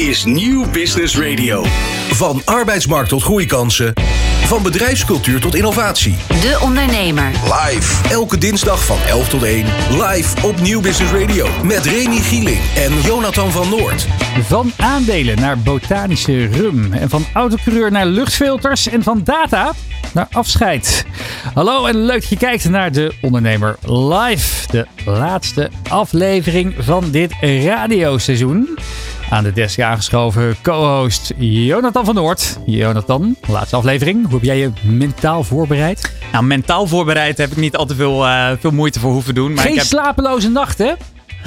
is Nieuw Business Radio. Van arbeidsmarkt tot groeikansen. Van bedrijfscultuur tot innovatie. De Ondernemer. Live. Elke dinsdag van 11 tot 1. Live op Nieuw Business Radio. Met Remy Gieling en Jonathan van Noord. Van aandelen naar botanische rum. En van autocoureur naar luchtfilters. En van data naar afscheid. Hallo en leuk dat je kijkt naar De Ondernemer Live. De laatste aflevering van dit radioseizoen. Aan de desk aangeschoven co-host Jonathan van Noord. Jonathan, laatste aflevering. Hoe heb jij je mentaal voorbereid? Nou, mentaal voorbereid heb ik niet al te veel, eh, veel moeite voor hoeven doen. Maar Geen ik heb, slapeloze nacht, hè?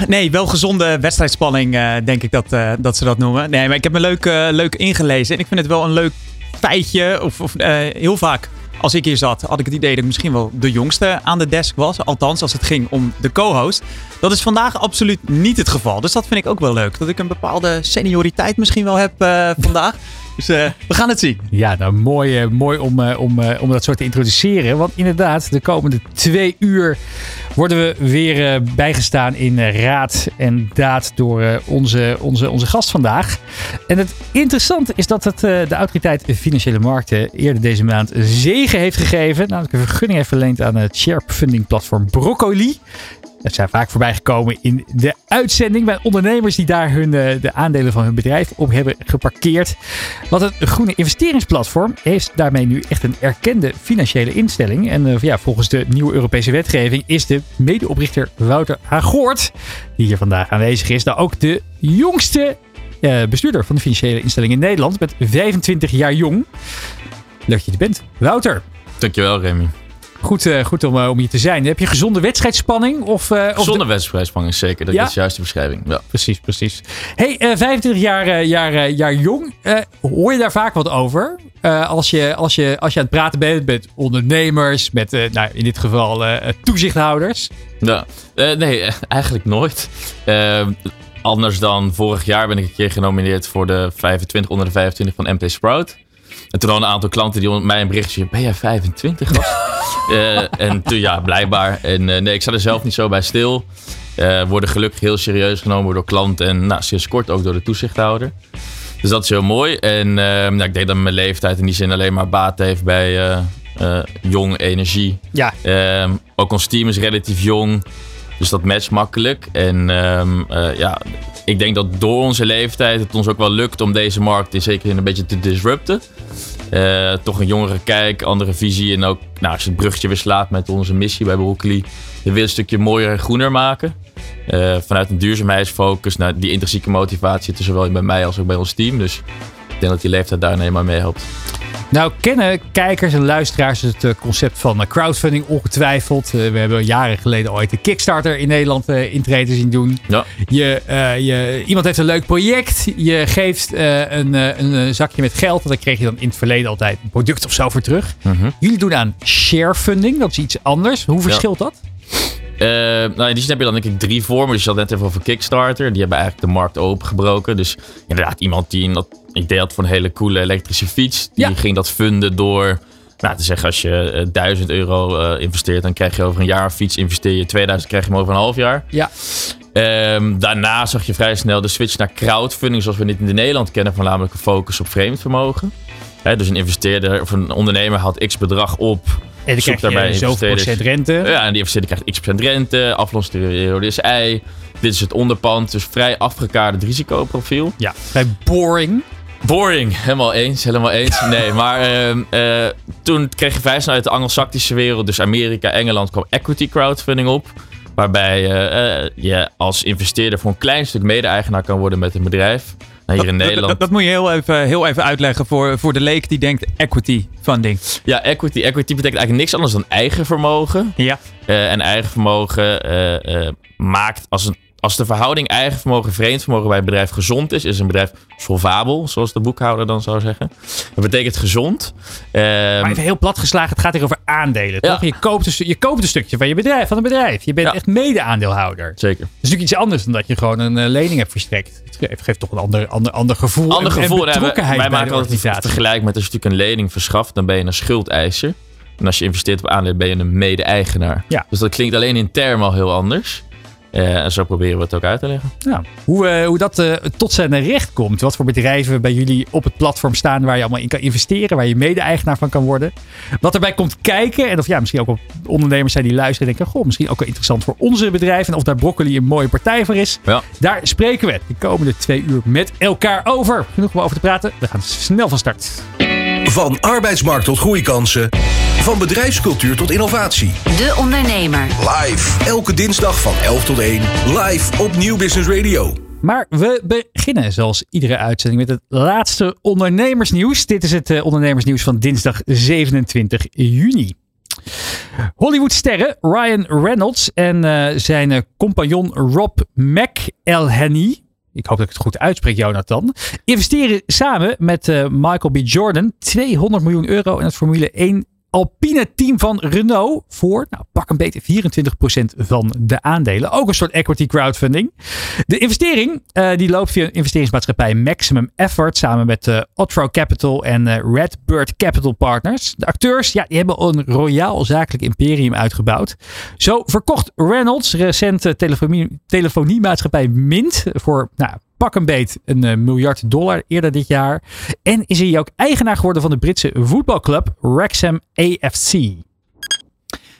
nee, wel gezonde wedstrijdspanning, eh, denk ik dat, eh, dat ze dat noemen. Nee, maar ik heb me leuk, leuk ingelezen. En ik vind het wel een leuk feitje. Of, of heel vaak, als ik hier zat, had ik het idee dat ik misschien wel de jongste aan de desk was. Althans, als het ging om de co-host. Dat is vandaag absoluut niet het geval. Dus dat vind ik ook wel leuk. Dat ik een bepaalde senioriteit misschien wel heb eh, vandaag. Dus eh, we gaan het zien. Ja, nou mooi, eh, mooi om, eh, om, om dat soort te introduceren. Want inderdaad, de komende twee uur worden we weer bijgestaan in raad en daad door onze, onze, onze gast vandaag. En het interessante is dat het, de autoriteit Financiële Markten eerder deze maand zegen heeft gegeven. Namelijk een vergunning heeft verleend aan het sharepfunding platform Broccoli. Het zijn vaak voorbij gekomen in de uitzending bij ondernemers die daar hun, eh, de aandelen van hun bedrijf op hebben geparkeerd. Want het groene investeringsplatform heeft daarmee nu echt een erkende financiële instelling. En eh, ja, volgens de nieuwe Europese wetgeving is de medeoprichter Wouter Hagoort, die hier vandaag aanwezig is, nou ook de jongste eh, bestuurder van de financiële instelling in Nederland. Met 25 jaar jong. Leuk dat je er bent. Wouter, Dankjewel, Remy. Goed, eh, goed om, eh, om hier te zijn. Heb je gezonde wedstrijdspanning? Of, eh, of Zonder wedstrijdspanning zeker. Dat Ja? is juist de beschrijving. Ja. Precies, precies. Hey, eh 25 jaar, jaar, jaar jong. Hoor je daar vaak wat over? Als, je, als, je, als je aan het praten bent met ondernemers, met nou, in dit geval toezichthouders. Ja. Nee, eigenlijk nooit. Eh, anders dan vorig jaar ben ik een keer genomineerd voor de 25 onder de 25 van MT Sprout. En toen hadden een aantal klanten die mij een berichtje ben jij 25 was? Eh, en toen ja, blijkbaar. En eh, nee, ik sta er zelf niet zo bij stil. Eh worden gelukkig heel serieus genomen door klanten en nou, sinds kort ook door de toezichthouder. Dus dat is heel mooi. En nou, ik denk dat mijn leeftijd in die zin alleen maar baat heeft bij jong energie. Ja, Ehm, ook ons team is relatief jong. Dus dat matcht makkelijk. En ehm, eh, ja, ik denk dat door onze leeftijd het ons ook wel lukt om deze markt in zekere zin een beetje te disrupten. Eh, toch een jongere kijk, andere visie. En ook nou, als het bruggetje weer slaat met onze missie bij Broccoli. We willen een stukje mooier en groener maken. Eh, vanuit een duurzaamheidsfocus. Nou, die intrinsieke motivatie zowel bij mij als ook bij ons team. Dus denk dat die leeftijd daar helemaal mee helpt. nou kennen kijkers en luisteraars het eh, concept van eh, crowdfunding ongetwijfeld. Eh, we hebben jaren geleden ooit de Kickstarter in Nederland eh intreden zien doen. Ja. Je, je, iemand heeft een leuk project. Je geeft een, een zakje met geld. En dan kreeg je dan in het verleden altijd een product of zo voor terug. Mhm. Jullie doen aan sharefunding. Dat is iets anders. Hoe verschilt dat? Nou, in die zin heb je dan denk ik drie vormen. Dus je had net even over Kickstarter. Die hebben eigenlijk de markt opengebroken. Dus inderdaad, iemand die een idee had voor een hele coole elektrische fiets. Die Ja. ging dat funden door... Nou, te zeggen, als je eh, 1000 euro eh, investeert, dan krijg je over een jaar een fiets. Investeer je 2000, krijg je hem over een half jaar. Ja. Ehm, daarna zag je vrij snel de switch naar crowdfunding, zoals we dit in Nederland kennen, voornamelijk een focus op vreemd vermogen. Hè, dus een investeerder of een ondernemer haalt x bedrag op. En dan krijg je zoveel procent rente. Ja, en die investeerder krijgt x procent rente, aflossing SI. Dit is het onderpand, dus vrij afgekaderd risicoprofiel. Ja, vrij boring. Boring, helemaal eens, helemaal eens. Nee, maar ehm, eh, toen kreeg je vrij snel uit de Anglo-Saxische wereld, dus Amerika, Engeland, kwam equity crowdfunding op. Waarbij eh, eh, je als investeerder voor een klein stuk mede-eigenaar kan worden met een bedrijf. Nou, hier in Dat, Nederland. dat, dat moet je heel even, heel even uitleggen voor, voor de leek die denkt equity funding. Ja, equity. Equity betekent eigenlijk niks anders dan eigen vermogen. Ja. En eigen vermogen maakt als, een, als de verhouding eigen vermogen vreemd vermogen bij een bedrijf gezond is, is een bedrijf solvabel, zoals de boekhouder dan zou zeggen. Dat betekent gezond. Ehm, Maar even heel plat geslagen, het gaat hier over aandelen, toch? Je, koopt een, je koopt een stukje van je bedrijf, van een bedrijf. Je bent Ja. echt mede-aandeelhouder. Dat zeker. is natuurlijk iets anders dan dat je gewoon een eh, lening hebt verstrekt. Het geeft, toch een ander, ander, ander gevoel Ander en, gevoel. en wij- betrokkenheid wij bij maken altijd vergelijk met als je natuurlijk een lening verschaft, dan ben je een schuldeiser. En als je investeert op aandelen, ben je een mede-eigenaar. Ja. Dus dat klinkt alleen in termen al heel anders. En zo proberen we het ook uit te leggen. Nou, hoe, uh, hoe dat uh, tot zijn recht komt. Wat voor bedrijven bij jullie op het platform staan waar je allemaal in kan investeren. Waar je mede-eigenaar van kan worden. Wat erbij komt kijken. En of ja, misschien ook op ondernemers zijn die luisteren en denken. Goh, misschien ook wel interessant voor onze bedrijven. En of daar Broccoli een mooie partij voor is. Ja. Daar spreken we de komende twee uur met elkaar over. Genoeg om over te praten. We gaan snel van start. Van arbeidsmarkt tot groeikansen. Van bedrijfscultuur tot innovatie. De Ondernemer. Live. Elke dinsdag van 11 tot 1. Live op Nieuw Business Radio. Maar we beginnen zoals iedere uitzending met het laatste ondernemersnieuws. Dit is het uh, ondernemersnieuws van dinsdag 27 juni. Hollywoodsterren Ryan Reynolds en uh, zijn uh, compagnon Rob McElhenney ik hoop dat ik het goed uitspreek, Jonathan. Investeren samen met uh, Michael B. Jordan 200 miljoen euro in het Formule 1 Alpine team van Renault voor, nou, pak een beetje 24% van de aandelen. Ook een soort equity crowdfunding. De investering uh, die loopt via investeringsmaatschappij Maximum Effort samen met uh, Otro Capital en uh, Redbird Capital Partners. De acteurs ja, die hebben een royaal zakelijk imperium uitgebouwd. Zo verkocht Reynolds recente telefonie, telefoniemaatschappij Mint voor nou, pak een beet een uh, miljard dollar eerder dit jaar. En is hij ook eigenaar geworden van de Britse voetbalclub Wrexham AFC.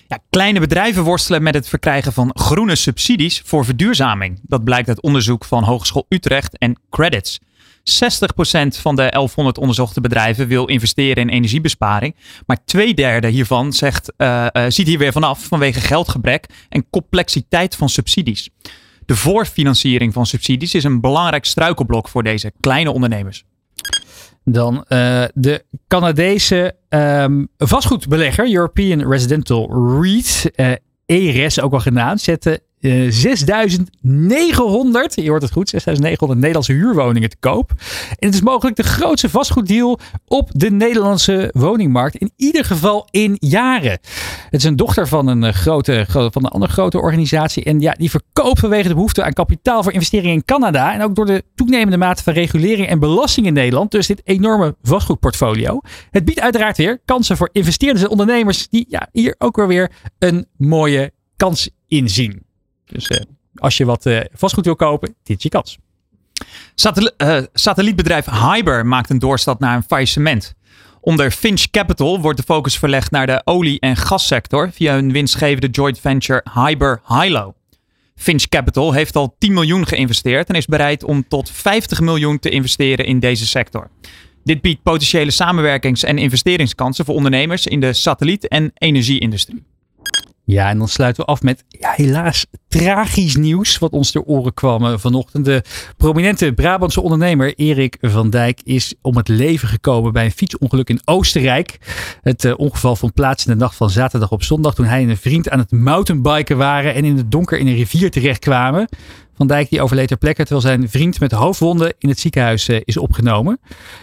Ja, kleine bedrijven worstelen met het verkrijgen van groene subsidies voor verduurzaming. Dat blijkt uit onderzoek van Hogeschool Utrecht en Credits. 60% van de 1100 onderzochte bedrijven wil investeren in energiebesparing. Maar twee derde hiervan zegt, uh, uh, ziet hier weer vanaf vanwege geldgebrek en complexiteit van subsidies. De voorfinanciering van subsidies is een belangrijk struikelblok voor deze kleine ondernemers. Dan uh, de Canadese um, vastgoedbelegger European Residential REIT, uh, ERES ook wel genaamd, zette uh, 6900, je hoort het goed, 6900 Nederlandse huurwoningen te koop. En het is mogelijk de grootste vastgoeddeal op de Nederlandse woningmarkt. In ieder geval in jaren. Het is een dochter van een, grote, van een andere grote organisatie. En ja, die verkoopt vanwege de behoefte aan kapitaal voor investeringen in Canada. En ook door de toenemende mate van regulering en belasting in Nederland. Dus dit enorme vastgoedportfolio. Het biedt uiteraard weer kansen voor investeerders en ondernemers. Die ja, hier ook weer, weer een mooie kans inzien. Dus uh, als je wat uh, vastgoed wil kopen, dit is je kans. Satel uh, satellietbedrijf Hyber maakt een doorstap naar een faillissement. Onder Finch Capital wordt de focus verlegd naar de olie- en gassector via hun winstgevende joint venture Hyber Hilo. Finch Capital heeft al 10 miljoen geïnvesteerd en is bereid om tot 50 miljoen te investeren in deze sector. Dit biedt potentiële samenwerkings- en investeringskansen voor ondernemers in de satelliet- en energieindustrie. Ja, en dan sluiten we af met ja, helaas tragisch nieuws wat ons ter oren kwam vanochtend. De prominente Brabantse ondernemer Erik van Dijk is om het leven gekomen bij een fietsongeluk in Oostenrijk. Het uh, ongeval vond plaats in de nacht van zaterdag op zondag toen hij en een vriend aan het mountainbiken waren en in het donker in een rivier terechtkwamen. Van Dijk die overleed ter plekke terwijl zijn vriend met hoofdwonden in het ziekenhuis uh, is opgenomen.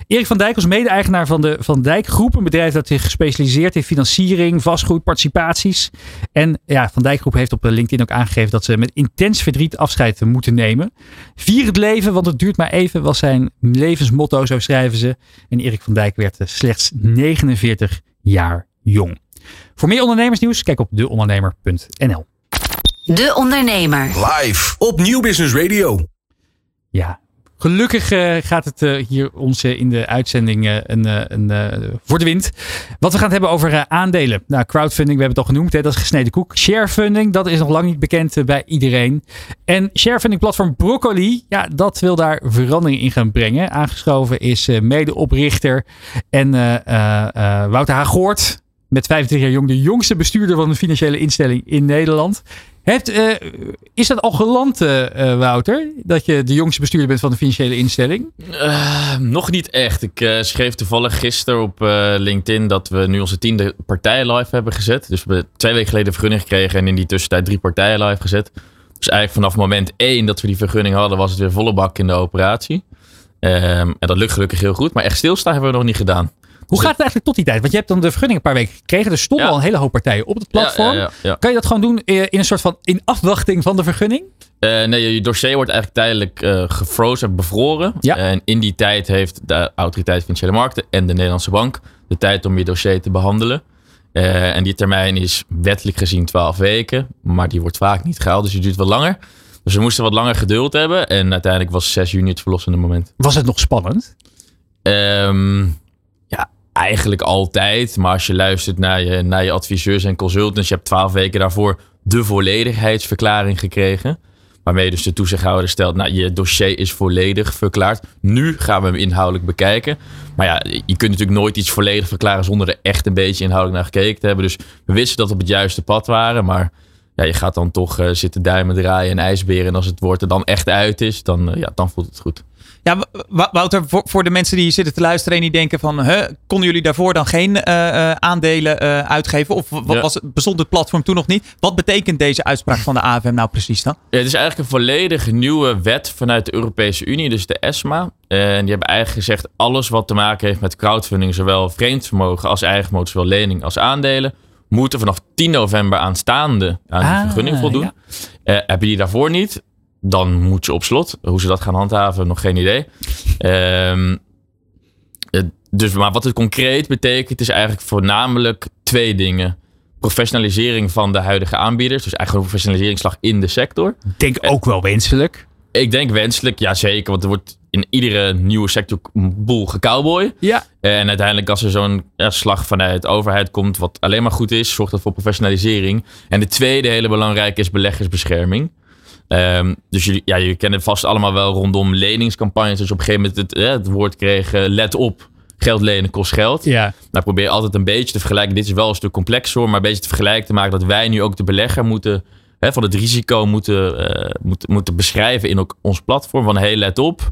Erik van Dijk was mede-eigenaar van de Van Dijk Groep, een bedrijf dat zich gespecialiseerd in financiering, vastgoed, participaties. En ja, Van Dijk Groep heeft op LinkedIn ook aangegeven dat ze met intens verdriet afscheid moeten nemen. Vier het leven, want het duurt maar even, was zijn levensmotto, zo schrijven ze. En Erik van Dijk werd slechts 49 jaar jong. Voor meer ondernemersnieuws, kijk op deondernemer.nl. De Ondernemer. Live op Nieuw Business Radio. Ja, gelukkig uh, gaat het uh, hier ons uh, in de uitzending een, een, voor de wind. Wat we gaan hebben over aandelen. Nou, crowdfunding, we hebben het al genoemd, hè, dat is gesneden koek. Sharefunding, dat is nog lang niet bekend bij iedereen. En sharefunding platform Broccoli, ja, dat wil daar verandering in gaan brengen. Aangeschoven is medeoprichter en Wouter Hagoort. Met 25 jaar jong, de jongste bestuurder van een financiële instelling in Nederland. Uh, is dat al geland, uh, Wouter? Dat je de jongste bestuurder bent van de financiële instelling? Nog niet echt. Ik schreef toevallig gisteren op LinkedIn dat we nu onze tiende partij live hebben gezet. Dus we hebben twee weken geleden vergunning gekregen en in die tussentijd drie partijen live gezet. Dus eigenlijk vanaf moment één dat we die vergunning hadden, was het weer volle bak in de operatie. Um, en dat lukt gelukkig heel goed. Maar echt stilstaan hebben we nog niet gedaan. Hoe gaat het eigenlijk tot die tijd? Want je hebt dan de vergunning een paar weken gekregen. Er stonden ja. al een hele hoop partijen op het platform. Ja, kan je dat gewoon doen in een soort van in afwachting van de vergunning? Uh, nee, je dossier wordt eigenlijk tijdelijk uh, gefrozen, bevroren. En in die tijd heeft de Autoriteit Financiële Markten en de Nederlandse Bank de tijd om je dossier te behandelen. Uh, en die termijn is wettelijk gezien 12 weken, maar die wordt vaak niet gehaald, dus die duurt wat langer. Dus we moesten wat langer geduld hebben. En uiteindelijk was 6 juni het verlossende moment. Was het nog spannend? Ehm, ja, eigenlijk altijd. Maar als je luistert naar je, naar je adviseurs en consultants. Je hebt 12 weken daarvoor de volledigheidsverklaring gekregen. Waarmee dus de toezichthouder stelt, nou, je dossier is volledig verklaard. Nu gaan we hem inhoudelijk bekijken. Maar ja, je kunt natuurlijk nooit iets volledig verklaren zonder er echt een beetje inhoudelijk naar gekeken te hebben. Dus we wisten dat we op het juiste pad waren. Maar ja, je gaat dan toch eh, zitten duimen draaien en ijsberen. En als het woord er dan echt uit is, dan, eh, ja, dan voelt het goed. Ja, Wouter, voor, de mensen die hier zitten te luisteren en die denken van, huh, konden jullie daarvoor dan geen eh, eh, aandelen eh, uitgeven? Of wat Ja. was, het- bestond het platform toen nog niet? Wat betekent deze uitspraak van de AFM nou precies dan? Ja, het is eigenlijk een volledig nieuwe wet vanuit de Europese Unie, dus de ESMA. En die hebben eigenlijk gezegd, alles wat te maken heeft met crowdfunding, zowel vreemd vermogen als eigen zowel lening als aandelen, moeten vanaf 10 november aanstaande aan die Ah, vergunning voldoen. ja. Eh, heb je die daarvoor niet, dan moet je op slot. Hoe ze dat gaan handhaven, nog geen idee. Ehm, eh, dus, maar wat het concreet betekent, is eigenlijk voornamelijk twee dingen. Professionalisering van de huidige aanbieders. Dus eigenlijk een professionaliseringsslag in de sector. Denk ook wel wenselijk. Ik denk wenselijk, ja zeker. Want er wordt in iedere nieuwe sector een boel gecowboy. Ja. En uiteindelijk als er zo'n ja, slag vanuit de overheid komt, wat alleen maar goed is, zorgt dat voor professionalisering. En de tweede hele belangrijke is beleggersbescherming. Ehm, dus jullie, ja, jullie kennen het vast allemaal wel rondom leningscampagnes. Dus op een gegeven moment het, eh, het woord kregen, let op, geld lenen kost geld. Ja. Nou, probeer altijd een beetje te vergelijken. Dit is wel een stuk complexer, hoor, maar een beetje te vergelijken te maken dat wij nu ook de belegger moeten, hè, van het risico moeten, eh, moeten, moeten beschrijven in ook ons platform. Van hey, let op.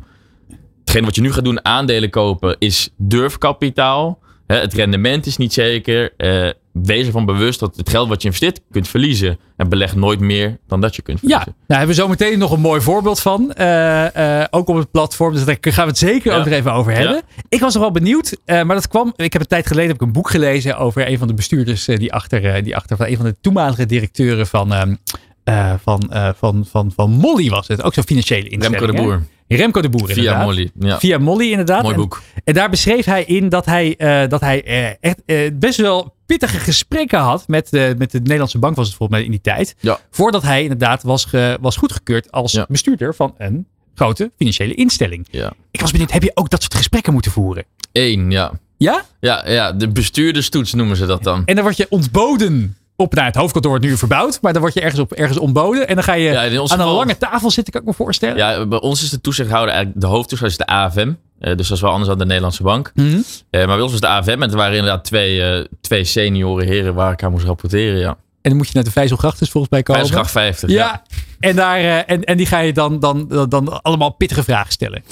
Hetgeen wat je nu gaat doen, aandelen kopen, is durfkapitaal. Hè, het rendement is niet zeker. Eh, wees ervan bewust dat het geld wat je investeert kunt verliezen. En beleg nooit meer dan dat je kunt Ja, verliezen. daar hebben we zo meteen nog een mooi voorbeeld van. eh, eh, ook op het platform. Dus daar gaan we het zeker Ja. ook nog even over hebben. Ik was nog wel benieuwd. maar dat kwam. Ik heb een tijd geleden heb ik een boek gelezen over een van de bestuurders. die, achter, die achter van een van de toenmalige directeuren van. ehm, eh, van, van, van, van Molly was het. Ook zo'n financiële instelling. Remco de hè? Remco de Boer, Via inderdaad. Molly. Ja. Via Molly, inderdaad. Mooi En- boek. En daar beschreef hij in dat hij, eh, dat hij eh, echt eh, best wel pittige gesprekken had met, de met de Nederlandse bank, was het volgens mij in die tijd. Ja. Voordat hij inderdaad was, ge, was goedgekeurd als Ja. bestuurder van een grote financiële instelling. Ja. Ik was benieuwd, heb je ook dat soort gesprekken moeten voeren? Eén, ja. Ja? Ja, ja, de bestuurderstoets noemen ze dat dan. En dan word je ontboden op, nou het hoofdkantoor wordt nu verbouwd, maar dan word je ergens, op, ergens ontboden. En dan ga je Ja, aan een geval- lange tafel zitten, kan ik me voorstellen. Ja, bij ons is de toezichthouder eigenlijk de hoofdtoezichthouder is de AFM. Eh, dus dat is wel anders dan de Nederlandse bank. Mhm. Eh, maar bij ons was de AFM en er waren inderdaad twee, eh, twee senioren heren waar ik aan moest rapporteren. Ja. En dan moet je naar de Vijzelgracht dus volgens mij komen. Vijfsgracht 50. Ja. Ja, En, daar, en, en die ga je dan, dan, dan, dan allemaal pittige vragen stellen.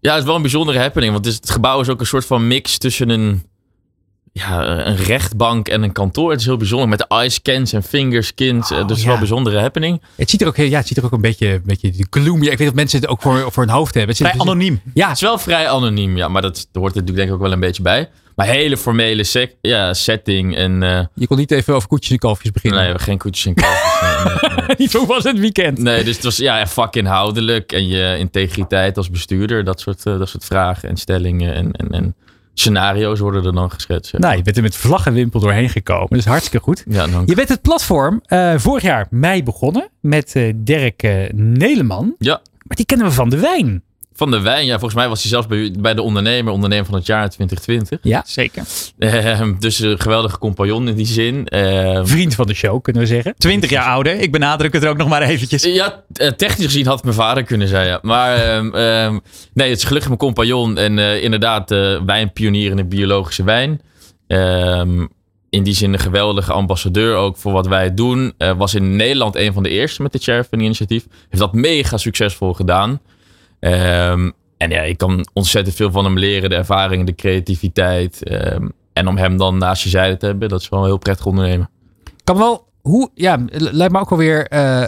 ja, het is wel een bijzondere happening. Want het, is- het gebouw is ook een soort van mix tussen een, ja, een rechtbank en een kantoor. Het is heel bijzonder met de eye-scans en fingerskins. Eh, dus het is ja. wel een bijzondere happening. Het ziet er ook, ja, het ziet er ook een beetje, een beetje gloomy. Ik weet dat mensen het ook voor, voor hun hoofd hebben. Het Vrij anoniem. Ja, Het is wel vrij anoniem, ja. Maar dat hoort er natuurlijk denk ik ook wel een beetje bij. Maar hele formele sec- ja, setting en... eh, je kon niet even over koetjes en kalfjes beginnen. nee, geen koetjes en kalfjes. nee, nee, nee. Niet hoe was het weekend? Nee, dus het was ja, vakinhoudelijk en je integriteit als bestuurder. Dat soort, eh, dat soort vragen en stellingen en, en, en scenario's worden er dan geschetst. Ja, Nou, je bent er met vlag en wimpel doorheen gekomen. Dat is hartstikke goed. ja dan, Je bent het platform eh, vorig jaar mei begonnen met eh Dirk eh, Neleman. ja, Maar die kennen we van de wijn. Van de wijn. Ja, volgens mij was hij zelfs bij, bij de ondernemer, ondernemer van het jaar 2020. Ja, Zeker. Eh, dus een geweldige compagnon in die zin. Eh, vriend van de show kunnen we zeggen. 20 jaar ouder. Ik benadruk het er ook nog maar eventjes. Ja, eh, technisch gezien had het mijn vader kunnen zijn, ja. Maar ehm, ehm, nee, het is gelukkig mijn compagnon. En eh, inderdaad, eh wijnpionier in de biologische wijn. Ehm, in die zin een geweldige ambassadeur ook voor wat wij doen. Eh, was in Nederland een van de eerste met dit Sheriff initiatief. Heeft dat mega succesvol gedaan. Ehm, en ja, ik kan ontzettend veel van hem leren. De ervaring, de creativiteit. ehm, en om hem dan naast je zijde te hebben, dat is wel een heel prettig ondernemen. Kan wel, hoe, ja, lijkt me ook alweer. eh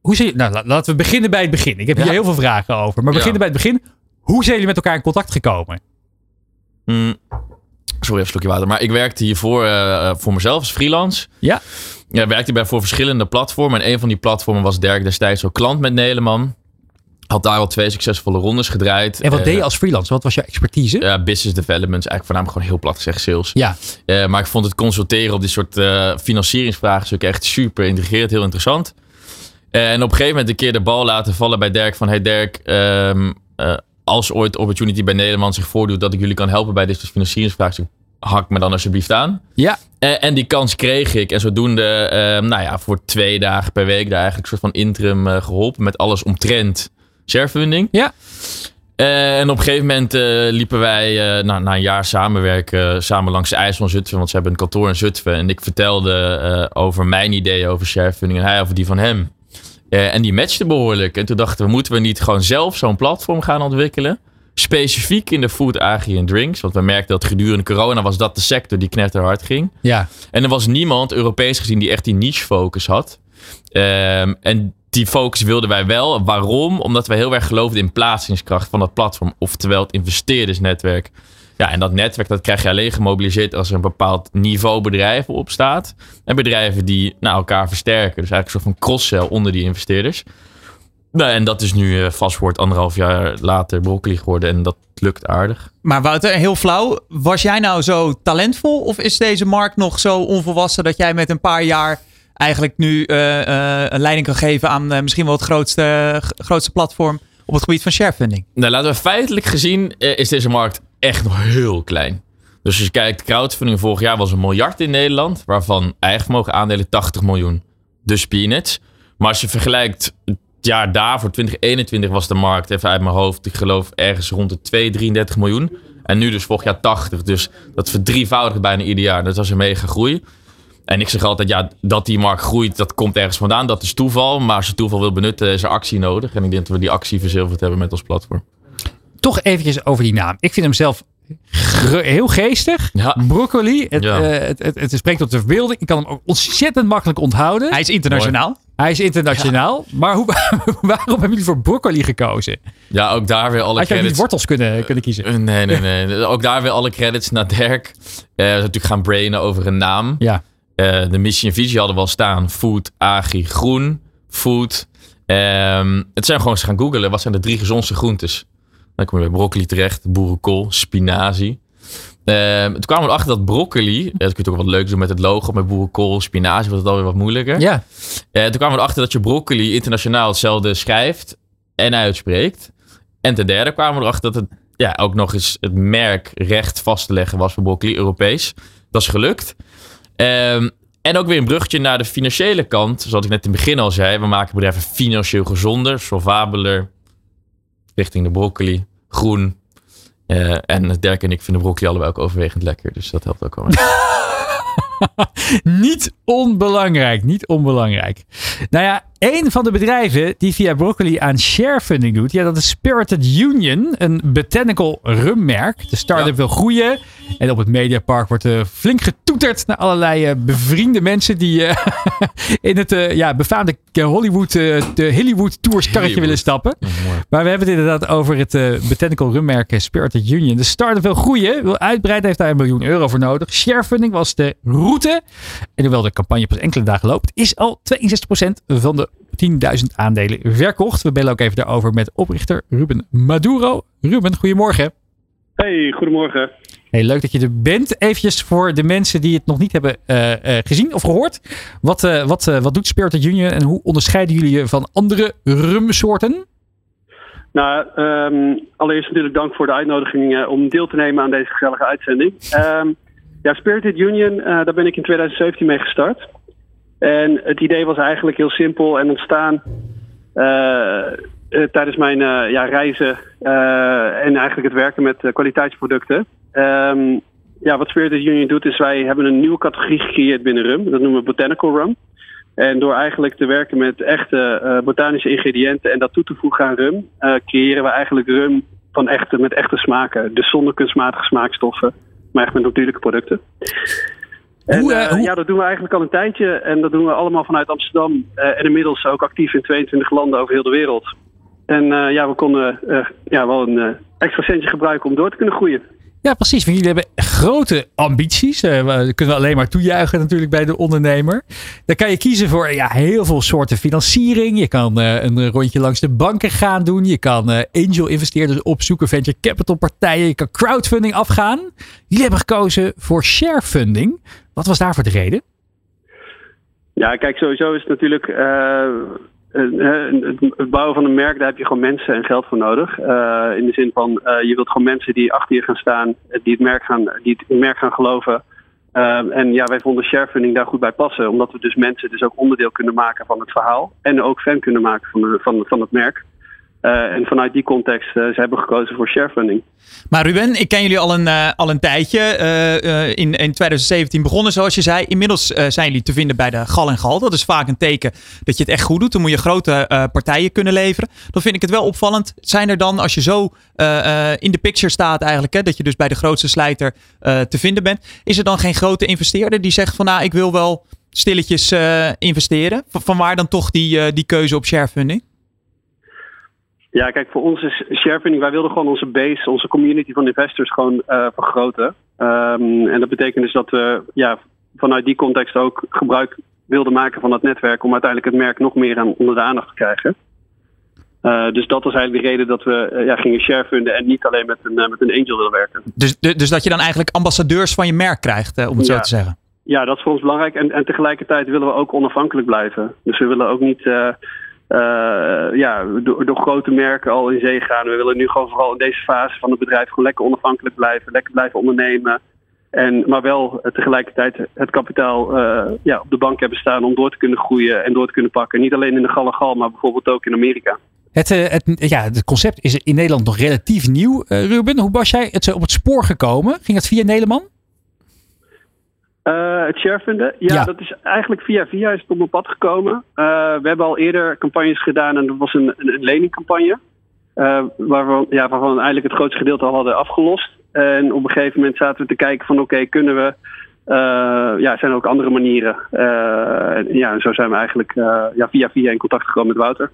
hoe zie je, nou, la- laten we beginnen bij het begin. Ik heb hier Ja. heel veel vragen over. Maar Ja. beginnen bij het begin. Hoe zijn jullie met elkaar in contact gekomen? Mm. Sorry, even een slokje water. Maar ik werkte hiervoor eh, voor mezelf als freelance. Ja. Ja, werkte bij voor verschillende platformen. En een van die platformen was Dirk destijds ook klant met Neleman. Had daar al twee succesvolle rondes gedraaid. En wat Eh, deed je als freelance? Wat was jouw expertise? Ja, business development. is Eigenlijk voornamelijk gewoon heel plat gezegd sales. Ja. Eh, maar ik vond het consulteren op dit soort eh financieringsvraagstukken echt super intrigerend, heel interessant. En op een gegeven moment een keer de bal laten vallen bij Dirk van... Hey Dirk, ehm, eh, als ooit Opportunity bij Nederland zich voordoet... dat ik jullie kan helpen bij dit soort financieringsvraagstuk... hak me dan alsjeblieft aan. Ja, En, en die kans kreeg ik. En zodoende, ehm, nou ja, voor twee dagen per week... daar eigenlijk een soort van interim eh, geholpen... met alles omtrent sharefunding. Ja. Eh, en op een gegeven moment eh, liepen wij uh, na, na een jaar samenwerken samen langs de IJssel in Zutphen, want ze hebben een kantoor in Zutphen. En ik vertelde over mijn ideeën over sharefunding en hij over die van hem. en die matchte behoorlijk. En toen dachten we, moeten we niet gewoon zelf zo'n platform gaan ontwikkelen? Specifiek in de food, agri en drinks. Want we merkten dat gedurende corona was dat de sector die knetterhard ging. ja. En er was niemand, Europees gezien, die echt die niche focus had. Ehm, en die focus wilden wij wel. Waarom? Omdat wij heel erg geloofden in plaatsingskracht van dat platform. Oftewel het investeerdersnetwerk. Ja, en dat netwerk dat krijg je alleen gemobiliseerd als er een bepaald niveau bedrijven op staat. En bedrijven die nou, elkaar versterken. Dus eigenlijk een soort van cross-sell onder die investeerders. Nou, en dat is nu uh, vastwoord anderhalf jaar later broccoli geworden. En dat lukt aardig. Maar Wouter, heel flauw. Was jij nou zo talentvol? Of is deze markt nog zo onvolwassen dat jij met een paar jaar eigenlijk nu uh, uh, een leiding kan geven aan uh, misschien wel het grootste, grootste platform op het gebied van sharefunding? Nou, laten we feitelijk gezien is deze markt echt nog heel klein. Dus als je kijkt, crowdfunding vorig jaar was een miljard in Nederland, waarvan eigen vermogen aandelen 80 miljoen. Dus peanuts. Maar als je vergelijkt het jaar daarvoor, 2021, was de markt, even uit mijn hoofd, ik geloof ergens rond de 2, 33 miljoen. En nu dus vorig jaar 80. Dus dat verdrievoudigt bijna ieder jaar. Dat was een mega groei. En ik zeg altijd, ja, dat die markt groeit, dat komt ergens vandaan. Dat is toeval. Maar als je toeval wil benutten, is er actie nodig. En ik denk dat we die actie verzilverd hebben met ons platform. Toch eventjes over die naam. Ik vind hem zelf heel geestig. Ja. Broccoli. Het, Ja. eh, het, het, het spreekt tot de verbeelding. Ik kan hem ook ontzettend makkelijk onthouden. Hij is internationaal. Hij is internationaal. Maar hoe, waarom hebben jullie voor broccoli gekozen? Ja, ook daar weer alle Had je ook niet credits. wortels kunnen, kunnen kiezen? Eh, Nee, nee, nee. Ook daar weer alle credits naar Dirk. Eh, we zijn natuurlijk gaan brainen over een naam. Ja. Eh, de missie en visie hadden we al staan. Food, agri, groen. Food. Ehm, het zijn gewoon eens gaan googelen. Wat zijn de drie gezondste groentes? Dan kom je bij broccoli terecht. Boerenkool, spinazie. Ehm, toen kwamen we erachter dat broccoli... eh, Dat kun je ook wat leuk doen met het logo. Met boerenkool, spinazie. Was het alweer wat moeilijker. Ja. Eh, toen kwamen we erachter dat je broccoli internationaal hetzelfde schrijft en uitspreekt. En ten derde kwamen we erachter dat het ja, ook nog eens het merkrecht vast te leggen was voor broccoli, Europees. Dat is gelukt. Ehm, en ook weer een bruggetje naar de financiële kant. Zoals ik net in het begin al zei, we maken bedrijven financieel gezonder, solvabeler, richting de broccoli, groen. Eh, en Dirk en ik vinden broccoli allebei ook overwegend lekker. Dus dat helpt ook wel. Niet onbelangrijk, niet onbelangrijk. Nou ja, een van de bedrijven die via Broccoli aan sharefunding doet, ja, dat is Spirited Union, een botanical rummerk. De start-up Ja. wil groeien en op het Mediapark wordt er flink getoeterd naar allerlei eh, bevriende mensen die eh, in het eh, ja, befaamde Hollywood, eh, de Hollywood Tours karretje willen stappen. Maar we hebben het inderdaad over het eh, botanical rummerk eh, Spirited Union. De start-up wil groeien, wil uitbreiden, heeft daar een miljoen euro voor nodig. Sharefunding was de route. En hoewel de campagne pas enkele dagen loopt, is al 62% van de 10.000 aandelen verkocht. We bellen ook even daarover met oprichter Ruben Maduro. Ruben, goedemorgen. Hey, goedemorgen. Hey, leuk dat je er bent. Eventjes voor de mensen die het nog niet hebben eh, eh, gezien of gehoord. Wat, eh, wat, wat doet Spirited Union en hoe onderscheiden jullie je van andere rumsoorten? Nou, ehm, allereerst natuurlijk dank voor de uitnodiging om deel te nemen aan deze gezellige uitzending. Ehm, ja, Spirited Union, daar ben ik in 2017 mee gestart. En het idee was eigenlijk heel simpel en ontstaan eh, eh, tijdens mijn eh, ja, reizen en eigenlijk het werken met kwaliteitsproducten. Ehm, ja, wat Spirited Union doet is wij hebben een nieuwe categorie gecreëerd binnen rum. Dat noemen we Botanical Rum. En door eigenlijk te werken met echte botanische ingrediënten en dat toe te voegen aan rum, creëren we eigenlijk rum van echte, met echte smaken. Dus zonder kunstmatige smaakstoffen, maar echt met natuurlijke producten. En Hoe, eh, eh, hoe- ja, dat doen we eigenlijk al een tijdje. En dat doen we allemaal vanuit Amsterdam. eh, en inmiddels ook actief in 22 landen over heel de wereld. En ja, we konden ja, wel een extra centje gebruiken om door te kunnen groeien. Ja, precies. Want jullie hebben grote ambities. We kunnen we alleen maar toejuichen natuurlijk bij de ondernemer. Dan kan je kiezen voor ja, heel veel soorten financiering. Je kan eh, een rondje langs de banken gaan doen. Je kan eh, angel investeerders opzoeken, venture capital partijen. Je kan crowdfunding afgaan. Jullie hebben gekozen voor sharefunding. Wat was daarvoor de reden? Ja, kijk, sowieso is het natuurlijk. Eh, het, bouwen van een merk, daar heb je gewoon mensen en geld voor nodig. in de zin van, je wilt gewoon mensen die achter je gaan staan, die het merk gaan, die het merk gaan geloven. En ja, wij vonden sharefunding daar goed bij passen. Omdat we dus mensen dus ook onderdeel kunnen maken van het verhaal. En ook fan kunnen maken van, van, van het merk. Uh, en vanuit die context uh, ze hebben gekozen voor sharefunding. Maar Ruben, ik ken jullie al een, uh, al een tijdje. in, in 2017 begonnen, zoals je zei. Inmiddels zijn jullie te vinden bij de Gal en Gal. Dat is vaak een teken dat je het echt goed doet. Dan moet je grote partijen kunnen leveren. Dan vind ik het wel opvallend. Zijn er dan, als je zo in de picture staat eigenlijk, hè, dat je dus bij de grootste slijter te vinden bent. Is er dan geen grote investeerder die zegt van nou, ik wil wel stilletjes investeren? Van, van waar dan toch die, die keuze op sharefunding? Ja, kijk, voor ons is sharefunding, wij wilden gewoon onze base, onze community van investors gewoon uh, vergroten. Um, en dat betekent dus dat we ja, vanuit die context ook gebruik wilden maken van dat netwerk om uiteindelijk het merk nog meer aan, onder de aandacht te krijgen. Uh, dus dat was eigenlijk de reden dat we uh, ja, gingen sharefunden en niet alleen met een, met een angel willen werken. Dus, dus dat je dan eigenlijk ambassadeurs van je merk krijgt, om het zo te zeggen? Ja, dat is voor ons belangrijk. En, en tegelijkertijd willen we ook onafhankelijk blijven. Dus we willen ook niet ja, door, grote merken al in zee gaan. We willen nu gewoon vooral in deze fase van het bedrijf gewoon lekker onafhankelijk blijven, lekker blijven ondernemen. En, maar wel tegelijkertijd het kapitaal uh, ja, op de bank hebben staan om door te kunnen groeien en door te kunnen pakken. Niet alleen in de Gallegal, maar bijvoorbeeld ook in Amerika. Het, het, ja, het concept is in Nederland nog relatief nieuw. Ruben, hoe was jij het op het spoor gekomen? Ging het via Nederland? Uh, het sharefunden? Ja, ja, dat is eigenlijk via via is het op mijn pad gekomen. Uh, we hebben al eerder campagnes gedaan en dat was een, een, een leningcampagne. Uh, waarvan, ja, waarvan we eigenlijk het grootste gedeelte al hadden afgelost. En op een gegeven moment zaten we te kijken van oké, kunnen we... ja, zijn er ook andere manieren? en, ja, en zo zijn we eigenlijk ja, via via in contact gekomen met Wouter.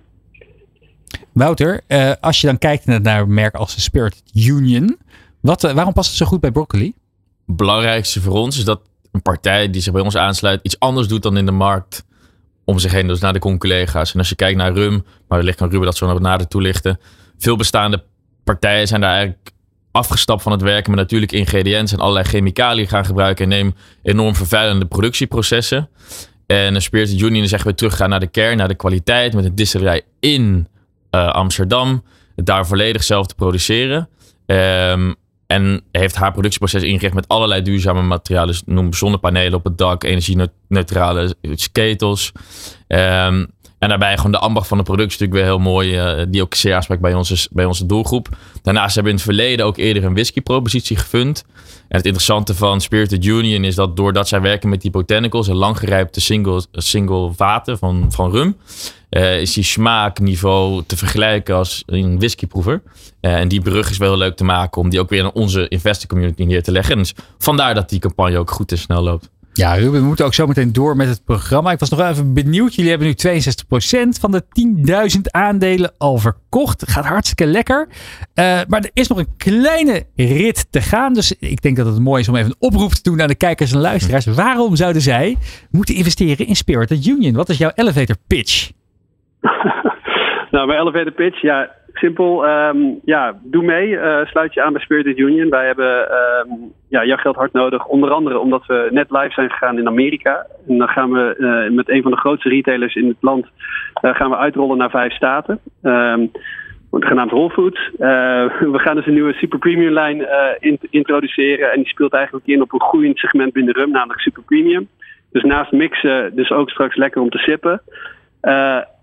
Wouter, als je dan kijkt naar een merk als de Spirit Union... Wat, waarom past het zo goed bij Broccoli? Het belangrijkste voor ons is dat een partij die zich bij ons aansluit iets anders doet dan in de markt om zich heen. Dus naar de conculega's. En als je kijkt naar Rum, maar wellicht kan Ruben dat zo nader toelichten. Veel bestaande partijen zijn daar eigenlijk afgestapt van het werken met natuurlijke ingrediënten en allerlei chemicaliën gaan gebruiken en nemen enorm vervuilende productieprocessen. En Spirit Union is echt weer teruggaan naar de kern, naar de kwaliteit, met een distillerij in uh, Amsterdam. Daar volledig zelf te produceren. Um, en heeft haar productieproces ingericht met allerlei duurzame materialen. Dus noem zonnepanelen op het dak, energie-neutrale ketels. Um, en daarbij gewoon de ambacht van de productie natuurlijk weer heel mooi. Uh, die ook zeer aanspreekt bij bij onze doelgroep. Daarnaast hebben we in het verleden ook eerder een whisky-propositie gefund. En het interessante van Spirited Union is dat doordat zij werken met die botanicals en langgerijpte single, single vaten van, van rum, uh, is die smaakniveau te vergelijken als een whiskyproever. Uh, en die brug is wel leuk te maken om die ook weer aan onze investor community neer te leggen. Dus vandaar dat die campagne ook goed en snel loopt. Ja, Ruben, we moeten ook zo meteen door met het programma. Ik was nog even benieuwd. Jullie hebben nu 62% van de 10.000 aandelen al verkocht. Gaat hartstikke lekker. Uh, maar er is nog een kleine rit te gaan. Dus ik denk dat het mooi is om even een oproep te doen aan de kijkers en luisteraars. Waarom zouden zij moeten investeren in Spirited Union? Wat is jouw elevator pitch? nou, mijn elevator pitch, ja, simpel. Um, ja, doe mee. Uh, sluit je aan bij Spirited Union. Wij hebben um, ja, jouw geld hard nodig. Onder andere omdat we net live zijn gegaan in Amerika. En dan gaan we uh, met een van de grootste retailers in het land uh, gaan we uitrollen naar vijf staten. Um, genaamd Whole Foods. we gaan dus een nieuwe super premium lijn in introduceren. En die speelt eigenlijk in op een groeiend segment binnen rum, namelijk super premium. Dus naast mixen, dus ook straks lekker om te sippen.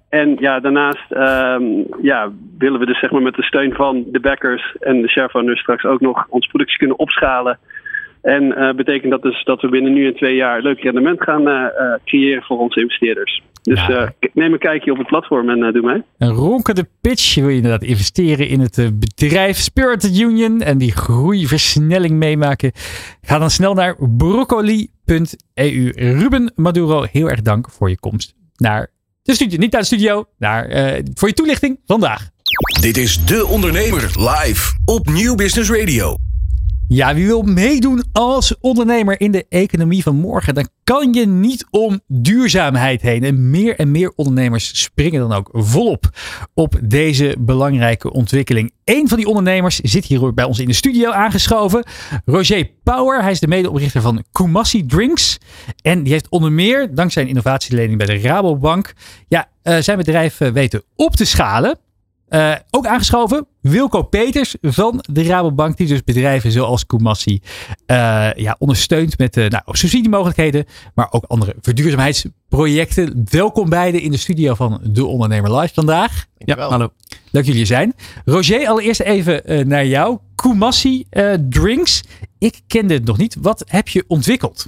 En ja, daarnaast um, ja, willen we dus zeg maar met de steun van de backers en de sharefounders straks ook nog onze productie kunnen opschalen. En uh, betekent dat dus dat we binnen nu en twee jaar leuk rendement gaan uh, creëren voor onze investeerders. Dus ja. neem een kijkje op het platform en doe mee. Een ronkende pitch. wil je inderdaad investeren in het bedrijf Spirit Union en die groeiversnelling meemaken. Ga dan snel naar broccoli.eu. Ruben Maduro, heel erg dank voor je komst naar de studio, niet naar de studio, naar, uh, voor je toelichting vandaag. Dit is De Ondernemer live op Nieuw Business Radio. Ja, wie wil meedoen als ondernemer in de economie van morgen, dan kan je niet om duurzaamheid heen. En meer en meer ondernemers springen dan ook volop op deze belangrijke ontwikkeling. Een van die ondernemers zit hier bij ons in de studio aangeschoven. Roger Power, hij is de medeoprichter van Kumasi Drinks. En die heeft onder meer, dankzij een innovatielening bij de Rabobank, ja, uh, zijn bedrijf uh, weten op te schalen. Uh, ook aangeschoven Wilco Peters van de Rabobank, die dus bedrijven zoals Kumassi uh, ja, ondersteunt met uh, nou, subsidiemogelijkheden, maar ook andere verduurzaamheidsprojecten. Welkom beiden in de studio van De Ondernemer Live vandaag. Ja, hallo. Leuk dat jullie er zijn. Roger, allereerst even naar jou. Kumassi Drinks. Ik kende het nog niet. Wat heb je ontwikkeld?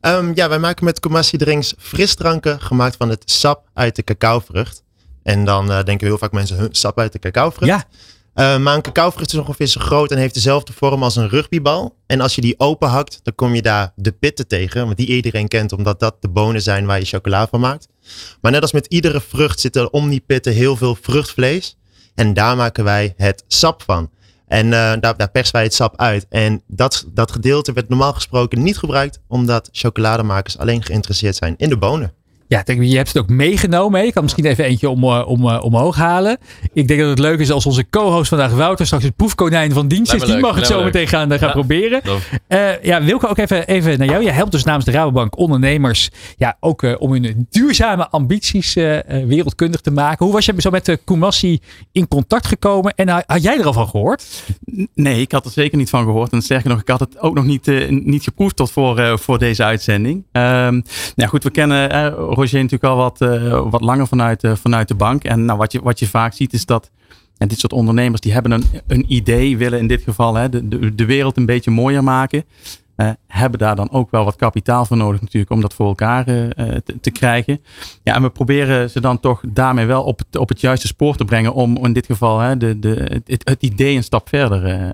Um, ja, wij maken met Kumassi Drinks frisdranken gemaakt van het sap uit de cacaovrucht. En dan uh, denken heel vaak mensen, hun sap uit de cacaovrucht. Ja. Uh, maar een cacaovrucht is ongeveer zo groot en heeft dezelfde vorm als een rugbybal. En als je die open hakt, dan kom je daar de pitten tegen. Want die iedereen kent, omdat dat de bonen zijn waar je chocola van maakt. Maar net als met iedere vrucht zit er om die pitten heel veel vruchtvlees. En daar maken wij het sap van. En uh, daar, daar persen wij het sap uit. En dat, dat gedeelte werd normaal gesproken niet gebruikt, omdat chocolademakers alleen geïnteresseerd zijn in de bonen. Ja, denk, je hebt het ook meegenomen. Ik kan misschien even eentje om, uh, om, uh, omhoog halen. Ik denk dat het leuk is als onze co-host vandaag Wouter straks het proefkonijn van dienst is. Die mag het zo meteen gaan, uh, gaan ja. proberen. Uh, ja, Wilke, ook even, even naar jou. Je helpt dus namens de Rabobank ondernemers ja, ook om hun duurzame ambities wereldkundig te maken. Hoe was je zo met de Kumassi in contact gekomen? En had jij er al van gehoord? Nee, ik had er zeker niet van gehoord. En sterker nog, ik had het ook nog niet, niet geproefd tot voor, voor deze uitzending. nou goed, we kennen Roger natuurlijk al wat, uh, wat langer vanuit, uh, vanuit de bank. En nou, wat, je, wat je vaak ziet is dat en dit soort ondernemers die hebben een, een idee, willen in dit geval hè, de, de, de wereld een beetje mooier maken. Uh, hebben daar dan ook wel wat kapitaal voor nodig natuurlijk om dat voor elkaar uh, te, te, krijgen. Ja, en we proberen ze dan toch daarmee wel op het, op het juiste spoor te brengen om in dit geval hè, de, de, het, idee een stap verder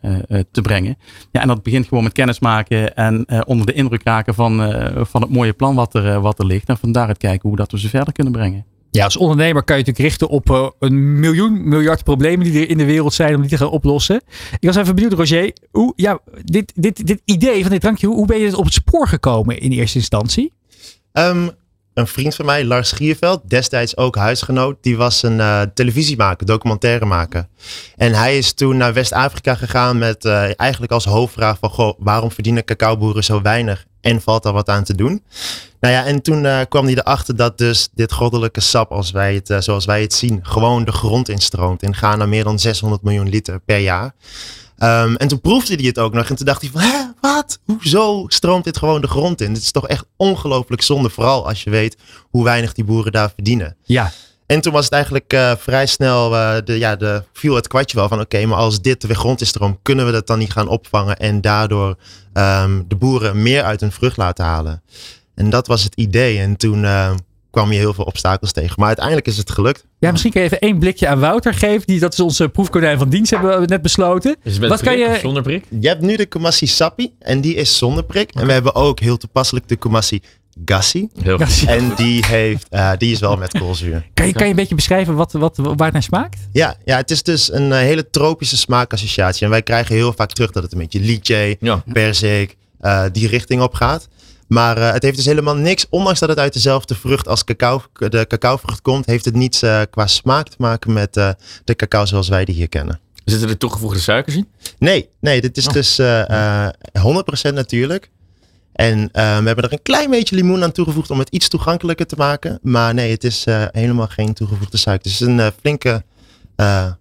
te brengen. Ja, en dat begint gewoon met kennis maken en onder de indruk raken van, van het mooie plan wat er, wat er ligt. En van daaruit kijken hoe dat we ze verder kunnen brengen. Ja, als ondernemer kan je natuurlijk richten op uh, een miljoen, miljard problemen die er in de wereld zijn om die te gaan oplossen. Ik was even benieuwd, Roger, hoe, ja, dit, dit, dit idee van dit drankje, hoe, hoe ben je dit op het spoor gekomen in eerste instantie? Um, een vriend van mij, Lars Gierveld, destijds ook huisgenoot, die was een uh, televisiemaker, documentairemaker. En hij is toen naar West-Afrika gegaan met uh, eigenlijk als hoofdvraag van, goh, waarom verdienen cacaoboeren zo weinig en valt daar wat aan te doen? Nou ja, en toen uh, kwam hij erachter dat dus dit goddelijke sap, als wij het, uh, zoals wij het zien, gewoon de grond instroomt. In Ghana meer dan 600 miljoen liter per jaar. Um, en toen proefde hij het ook nog en toen dacht hij van, hè, wat? Hoezo stroomt dit gewoon de grond in? Dit is toch echt ongelooflijk zonde, vooral als je weet hoe weinig die boeren daar verdienen. Ja. En toen was het eigenlijk uh, vrij snel, de, ja, de, viel het kwartje wel van oké, okay, maar als dit de grond is kunnen we dat dan niet gaan opvangen en daardoor um, de boeren meer uit hun vrucht laten halen. En dat was het idee. En toen uh, kwam je heel veel obstakels tegen. Maar uiteindelijk is het gelukt. Ja, misschien kun je even één blikje aan Wouter geven. Die, dat is onze proefkonijn van dienst, hebben we net besloten. Is het Wat prik, kan je... zonder prik? Je hebt nu de Kumasi Sappi. En die is zonder prik. Okay. En we hebben ook heel toepasselijk de Kumasi Gassi. Heel Gassi. En die, heeft, uh, die is wel met koolzuur. Kan je, kan je een beetje beschrijven wat, wat, waar het naar smaakt? Ja, ja, het is dus een uh, hele tropische smaakassociatie. En wij krijgen heel vaak terug dat het een beetje lychee, ja. perzik, uh, die richting op gaat. Maar uh, het heeft dus helemaal niks, ondanks dat het uit dezelfde vrucht als cacao, de cacaovrucht komt, heeft het niets uh, qua smaak te maken met uh, de cacao zoals wij die hier kennen. Zitten er toegevoegde suikers in? Nee, nee dit is oh. dus 100% natuurlijk. En we hebben er een klein beetje limoen aan toegevoegd om het iets toegankelijker te maken. Maar nee, het is helemaal geen toegevoegde suiker. Het is een flinke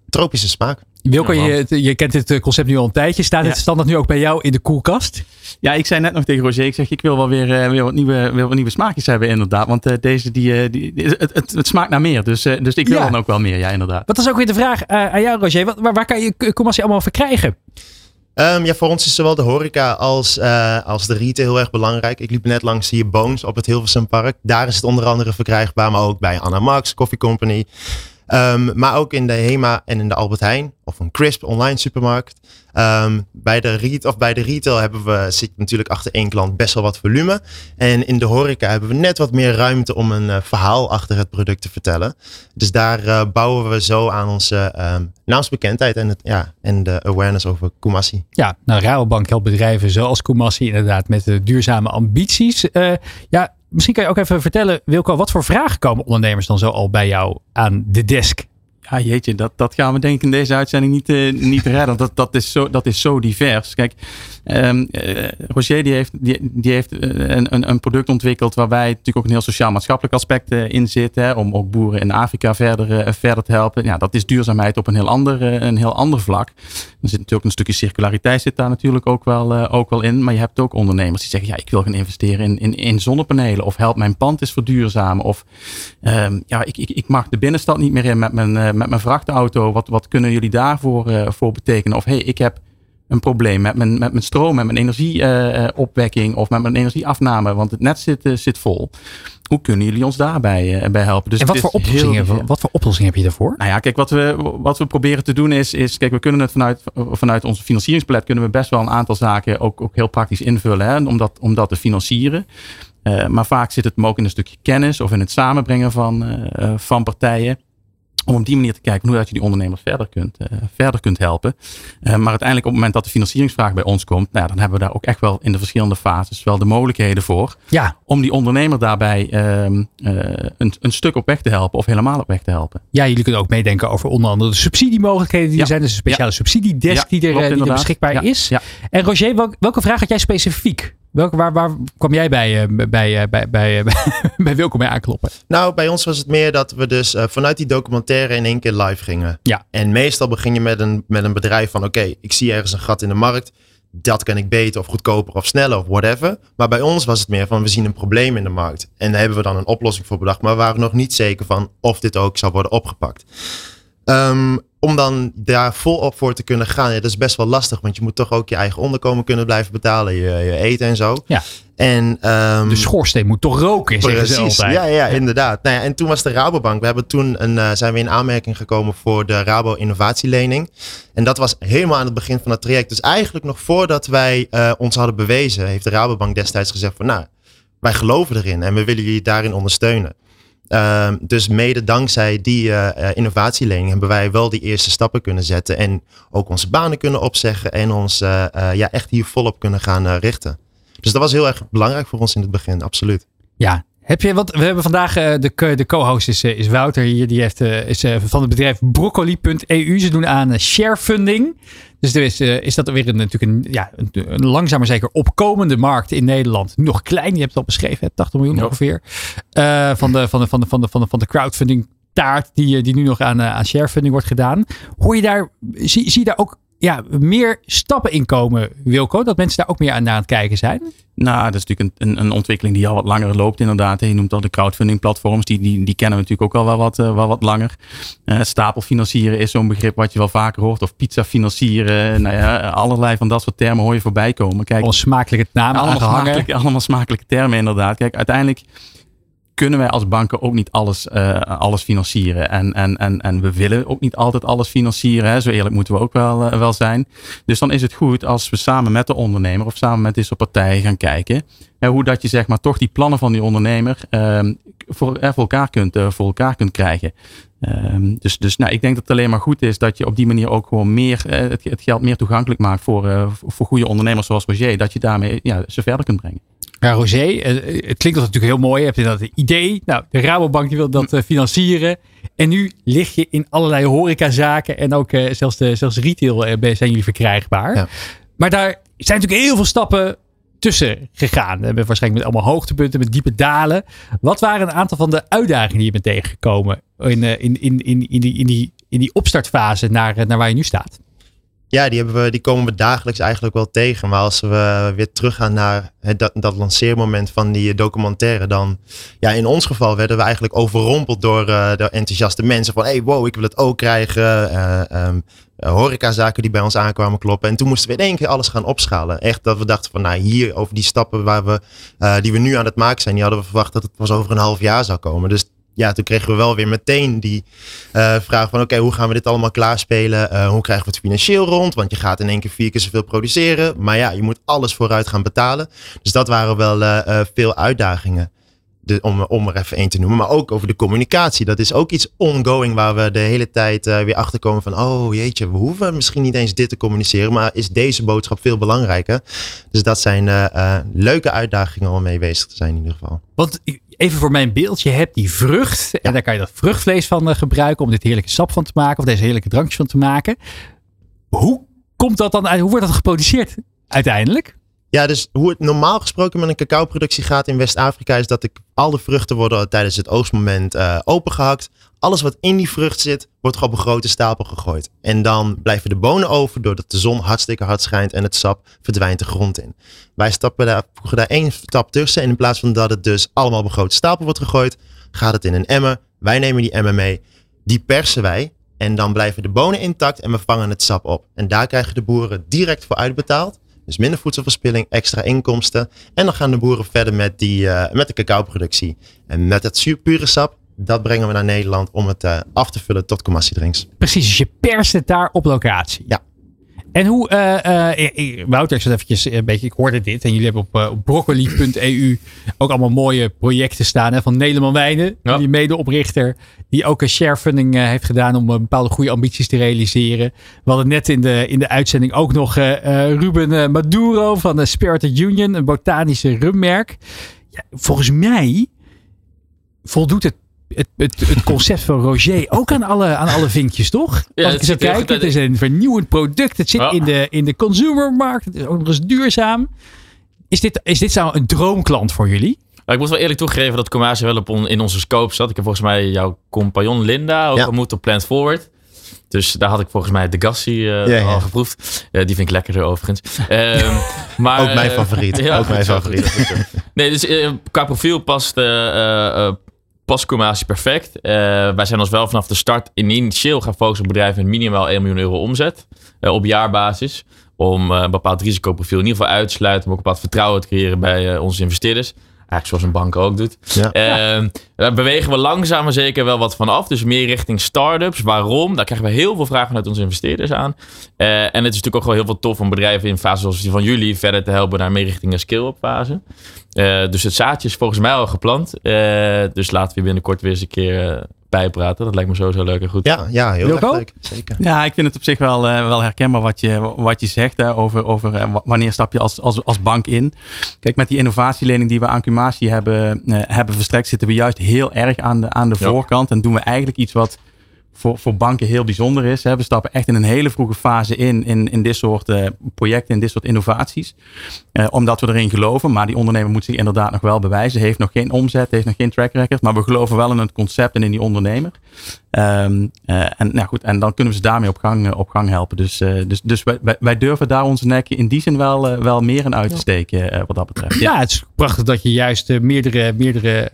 tropische smaak. Wilco, je, je kent dit concept nu al een tijdje. Staat het ja. standaard nu ook bij jou in de koelkast? Ja, ik zei net nog tegen Roger, ik zeg, ik wil wel weer, weer, wat, nieuwe, weer wat nieuwe smaakjes hebben inderdaad. Want uh, deze, die, die, het, het, het, smaakt naar meer. Dus, dus ik wil ja. dan ook wel meer, ja inderdaad. Wat is ook weer de vraag aan jou Roger, wat, waar, waar kan je Commassie allemaal verkrijgen? Um, ja, voor ons is zowel de horeca als, uh, als de retail heel erg belangrijk. Ik liep net langs hier Bones op het Hilversum Park. Daar is het onder andere verkrijgbaar, maar ook bij Anna Max, Coffee Company. Ehm, maar ook in de HEMA en in de Albert Heijn of een Crisp online supermarkt. Ehm, bij, de re- of bij de retail hebben we, zit natuurlijk achter één klant best wel wat volume. En in de horeca hebben we net wat meer ruimte om een eh, verhaal achter het product te vertellen. Dus daar eh, bouwen we zo aan onze ehm, naamsbekendheid en, het, ja, en de awareness over Kumasi. Ja, nou, Rabobank helpt bedrijven zoals Kumasi inderdaad met de duurzame ambities. Eh, ja, misschien kan je ook even vertellen, Wilco, wat voor vragen komen ondernemers dan zo al bij jou aan de desk? Ja, jeetje, dat, dat gaan we denk ik in deze uitzending niet, eh, niet redden. Dat, dat, is zo, dat is zo divers. Kijk, ehm eh, Roger die heeft, die, die heeft eh, een, een, product ontwikkeld waarbij natuurlijk ook een heel sociaal-maatschappelijk aspect in zit. Hè, om ook boeren in Afrika verder, verder te helpen. Ja, dat is duurzaamheid op een heel ander, een heel ander vlak. Er zit natuurlijk een stukje circulariteit zit daar natuurlijk ook wel, ook wel in. Maar je hebt ook ondernemers die zeggen, ja, ik wil gaan investeren in, in, in zonnepanelen. Of help mijn pand is verduurzamen. Of ehm, ja, ik, ik, ik mag de binnenstad niet meer in met mijn, met mijn vrachtauto. Wat, wat kunnen jullie daarvoor eh, voor betekenen? Of hey, ik heb een probleem met mijn, met mijn stroom, met mijn energieopwekking of met mijn energieafname, want het net zit, eh, zit vol. Hoe kunnen jullie ons daarbij eh, bij helpen? Dus en wat voor, heel oplossingen, wat voor oplossingen heb je daarvoor? Nou ja, kijk, wat we, wat we proberen te doen is, is kijk, we kunnen het vanuit, vanuit onze financieringspalet kunnen we best wel een aantal zaken ook, ook heel praktisch invullen, hè, om, dat, om dat te financieren. Eh, maar vaak zit het hem ook in een stukje kennis of in het samenbrengen van, eh, eh, van partijen. Om op die manier te kijken hoe dat je die ondernemers verder kunt, eh, verder kunt helpen. Eh, maar uiteindelijk op het moment dat de financieringsvraag bij ons komt, nou, dan hebben we daar ook echt wel in de verschillende fases wel de mogelijkheden voor. Ja, Om die ondernemer daarbij ehm, eh, een, een stuk op weg te helpen of helemaal op weg te helpen. ja, jullie kunnen ook meedenken over onder andere de subsidiemogelijkheden die Ja. er zijn. Dus een speciale subsidiedesk Ja, die, er, klopt eh, die er inderdaad. beschikbaar is. En Roger, welk- welke vraag had jij specifiek? Welke, waar, waar kwam jij bij, eh, bij, eh, bij, bij, eh, bij Wilco mee aankloppen? Nou, bij ons was het meer dat we dus vanuit die documentaire in één keer live gingen. Ja. En meestal begin je met een, met een bedrijf van oké, ik zie ergens een gat in de markt. Dat kan ik beter of goedkoper of sneller of whatever. Maar bij ons was het meer van we zien een probleem in de markt. En daar hebben we dan een oplossing voor bedacht. Maar we waren nog niet zeker van of dit ook zou worden opgepakt. Ehm, om dan daar volop voor te kunnen gaan, ja, dat is best wel lastig. Want je moet toch ook je eigen onderkomen kunnen blijven betalen. Je, je eten en zo. Ja. En, ehm, De schoorsteen moet toch roken, zeggen ze Precies, ja, ja, inderdaad. Nou ja, en toen was de Rabobank. We hebben toen een, eh, zijn we in aanmerking gekomen voor de Rabo Innovatielening. En dat was helemaal aan het begin van het traject. Dus eigenlijk nog voordat wij eh, ons hadden bewezen, heeft de Rabobank destijds gezegd van nou, wij geloven erin en we willen jullie daarin ondersteunen. Ehm, dus mede dankzij die eh, innovatielening hebben wij wel die eerste stappen kunnen zetten. En ook onze banen kunnen opzeggen en ons eh, ja, echt hier volop kunnen gaan richten. Dus dat was heel erg belangrijk voor ons in het begin, absoluut. Ja. Heb je, want we hebben vandaag eh, de, de co-host is, eh, is Wouter hier. Die heeft, eh, is van het bedrijf broccoli.eu. Ze doen aan sharefunding. Dus er is, is dat weer een, natuurlijk een, ja, een, een langzaam maar zeker opkomende markt in Nederland. Nog klein, je hebt het al beschreven, hè, 80 miljoen Ja. ongeveer. Van, de, van, de, van, de, van, de, van, de, van de crowdfunding taart die, die nu nog aan, aan sharefunding wordt gedaan. Hoor je daar, zie, zie je daar ook ja, meer stappen in komen, Wilco? Dat mensen daar ook meer aan, aan het kijken zijn? Nou, dat is natuurlijk een, een, een ontwikkeling die al wat langer loopt inderdaad. Je noemt al de crowdfunding platforms. Die, die, die kennen we natuurlijk ook al wel wat, eh, wel wat langer. Eh, stapelfinancieren is zo'n begrip wat je wel vaker hoort. Of pizza financieren. Nou ja, allerlei van dat soort termen hoor je voorbij komen. Kijk, Al smakelijke namen allemaal, aangehangen. allemaal smakelijke termen inderdaad. Kijk, uiteindelijk kunnen wij als banken ook niet alles, eh, alles financieren. En, en, en, en we willen ook niet altijd alles financieren. Hè. Zo eerlijk moeten we ook wel, eh, wel zijn. Dus dan is het goed als we samen met de ondernemer of samen met soort partijen gaan kijken. Hoe dat je zeg maar toch die plannen van die ondernemer ehm, voor, voor, elkaar kunt, eh, voor elkaar kunt krijgen. Ehm, dus dus nou, ik denk dat het alleen maar goed is dat je op die manier ook gewoon meer, het, geld meer toegankelijk maakt voor, voor goede ondernemers zoals Roger. Dat je daarmee ja, ze verder kunt brengen. Ja, Roger, eh, het klinkt natuurlijk heel mooi. Je hebt inderdaad een idee. Nou, de Rabobank die wil dat eh, financieren. En nu lig je in allerlei horecazaken. En ook eh, zelfs, de, zelfs retail eh, zijn jullie verkrijgbaar. Ja. Maar daar zijn natuurlijk heel veel stappen tussen gegaan. We hebben waarschijnlijk met allemaal hoogtepunten, met diepe dalen. Wat waren een aantal van de uitdagingen die je bent tegengekomen in, eh, in, in, in, in, die, in, die, in die opstartfase naar, eh, naar waar je nu staat? Ja, die, hebben we, die komen we dagelijks eigenlijk wel tegen. Maar als we weer teruggaan naar het, dat, dat lanceermoment van die documentaire, dan, ja, in ons geval werden we eigenlijk overrompeld door, eh, door enthousiaste mensen. Van, hey, wow, ik wil het ook krijgen. Eh, eh, horecazaken die bij ons aankwamen kloppen. En toen moesten we in één keer alles gaan opschalen. Echt dat we dachten van, nou, hier over die stappen waar we, eh, die we nu aan het maken zijn, die hadden we verwacht dat het pas over een half jaar zou komen. Dus ja, toen kregen we wel weer meteen die eh, vraag van oké, hoe gaan we dit allemaal klaarspelen? Uh, hoe krijgen we het financieel rond? Want je gaat in één keer vier keer zoveel produceren. Maar ja, je moet alles vooruit gaan betalen. Dus dat waren wel uh, veel uitdagingen. De, om, om er even één te noemen. Maar ook over de communicatie. Dat is ook iets ongoing waar we de hele tijd weer achter komen van oh jeetje, we hoeven misschien niet eens dit te communiceren. Maar is deze boodschap veel belangrijker? Dus dat zijn leuke uitdagingen om mee bezig te zijn in ieder geval. Want even voor mijn beeld, je hebt die vrucht. En daar kan je dat vruchtvlees van uh, gebruiken om dit heerlijke sap van te maken. Of deze heerlijke drankjes van te maken. Hoe komt dat dan uit? Hoe wordt dat geproduceerd uiteindelijk? Ja, dus hoe het normaal gesproken met een cacao-productie gaat in West-Afrika is dat ik, al de vruchten worden tijdens het oogstmoment uh, opengehakt. Alles wat in die vrucht zit, wordt op een grote stapel gegooid. En dan blijven de bonen over doordat de zon hartstikke hard schijnt en het sap verdwijnt de grond in. Wij stappen daar, voegen daar één stap tussen en in plaats van dat het dus allemaal op een grote stapel wordt gegooid, gaat het in een emmer. Wij nemen die emmer mee, die persen wij en dan blijven de bonen intact en we vangen het sap op. En daar krijgen de boeren direct voor uitbetaald. Dus minder voedselverspilling, extra inkomsten. En dan gaan de boeren verder met, die, uh, met de cacao-productie. En met het pure sap, dat brengen we naar Nederland om het uh, af te vullen tot drinks. Precies, dus je perst het daar op locatie. Ja. En hoe, uh, uh, Wouter, ik eventjes een beetje, ik hoorde dit en jullie hebben op, op broccoli.eu ook allemaal mooie projecten staan hè, van Nederland Wijnen, ja. die medeoprichter, die ook een sharefunding uh, heeft gedaan om bepaalde goede ambities te realiseren. We hadden net in de, in de uitzending ook nog Ruben Maduro van de Spirited Union, een botanische rummerk. Ja, volgens mij voldoet het het, het, het, concept van Roger ook aan alle, aan alle vinkjes, toch? Ja, Als ik eens kijk, het is een vernieuwend product. Het zit in, de, in de consumermarkt. Het is ook nog eens duurzaam. Is dit, is dit zo een droomklant voor jullie? ik moet wel eerlijk toegeven dat Commerce wel op in onze scope zat. Ik heb volgens mij jouw compagnon Linda ook ja. ontmoet op Plant Forward. Dus daar had ik volgens mij de Gassi uh, ja, ja. al geproefd. Uh, die vind ik lekkerder overigens. Um, maar, ook mijn favoriet. ja, ook mijn favoriet. nee, dus uh, qua profiel past pascommatie perfect. Uh, wij zijn ons wel vanaf de start initieel gaan focussen op bedrijven met minimaal 1 miljoen euro omzet uh, op jaarbasis. Om uh, een bepaald risicoprofiel in ieder geval uit te sluiten. Om ook een bepaald vertrouwen te creëren bij onze investeerders. Eigenlijk zoals een bank ook doet. Ja. Ehm, daar bewegen we langzaam maar zeker wel wat van af. Dus meer richting start-ups. Waarom? Daar krijgen we heel veel vragen vanuit onze investeerders aan. en het is natuurlijk ook wel heel veel tof om bedrijven in fase zoals die van jullie verder te helpen naar meer richting een scale-up fase. Uh, dus het zaadje is volgens mij al geplant. Uh, dus laten we binnenkort weer eens een keer bijpraten. Dat lijkt me sowieso leuk en goed. Ja, ja heel erg leuk. Zeker. Ja, ik vind het op zich wel, wel herkenbaar wat je, wat je zegt hè, over, over wanneer stap je als, als, als bank in. Kijk, met die innovatielening die we aan Cumatie hebben, hebben verstrekt, zitten we juist heel erg aan de, aan de ja. voorkant. En doen we eigenlijk iets wat voor, voor banken heel bijzonder is. Hè. We stappen echt in een hele vroege fase in, in, dit soort uh, projecten, in dit soort innovaties. Uh, omdat we erin geloven. Maar die ondernemer moet zich inderdaad nog wel bewijzen. Heeft nog geen omzet, heeft nog geen track record. Maar we geloven wel in het concept en in die ondernemer. Um, uh, en, nou goed, en dan kunnen we ze daarmee op gang, op gang helpen. Dus, dus, dus wij, wij, durven daar onze nek in die zin wel, wel meer in uit te steken wat dat betreft. Ja. ja, het is prachtig dat je juist meerdere, meerdere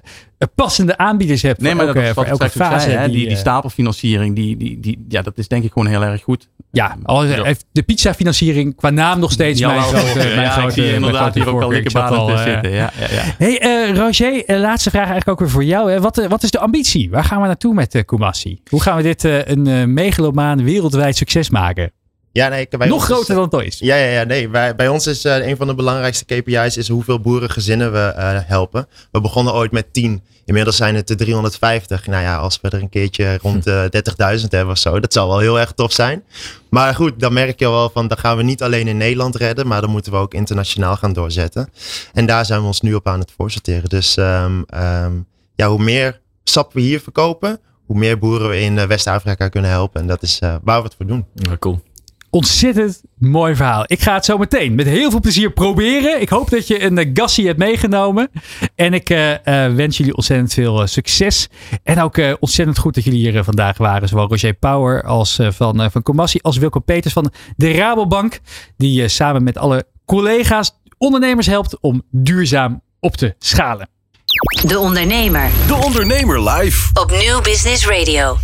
passende aanbieders hebt. Nee, maar dat elke, voor elke fase. Zei, die, die, stapelfinanciering, die, die, die, ja, dat is denk ik gewoon heel erg goed. Ja, al heeft de pizza-financiering qua naam nog steeds ja, mijn grote, mijn ja, grote, ik zie inderdaad hier ook al linkerbanen uh, zitten. Ja, ja, ja. Hey, uh, Roger, uh, laatste vraag eigenlijk ook weer voor jou. Hè. Wat, wat is de ambitie? Waar gaan we naartoe met Kumasi? Hoe gaan we dit een megalomaan wereldwijd succes maken? Ja, nee, bij Nog groter dan is. Ja, ja, ja nee. Bij, bij ons is uh, een van de belangrijkste KPI's is hoeveel boerengezinnen we uh, helpen. We begonnen ooit met 10. Inmiddels zijn het er 350. Nou ja, als we er een keertje rond de 30.000 hebben of zo, dat zal wel heel erg tof zijn. Maar goed, dan merk je wel van, dan gaan we niet alleen in Nederland redden, maar dan moeten we ook internationaal gaan doorzetten. En daar zijn we ons nu op aan het voorsorteren. Dus um, um, ja, hoe meer sap we hier verkopen, hoe meer boeren we in uh, West-Afrika kunnen helpen. En dat is uh, waar we het voor doen. Ja, cool. Ontzettend mooi verhaal. Ik ga het zo meteen met heel veel plezier proberen. Ik hoop dat je een uh, gassie hebt meegenomen. En ik uh, uh, wens jullie ontzettend veel succes. En ook ontzettend goed dat jullie hier vandaag waren. Zowel Roger Power als van, van Comassi als Wilco Peters van de Rabobank. Die samen met alle collega's ondernemers helpt om duurzaam op te schalen. De Ondernemer. De Ondernemer live. Op Nieuw Business Radio.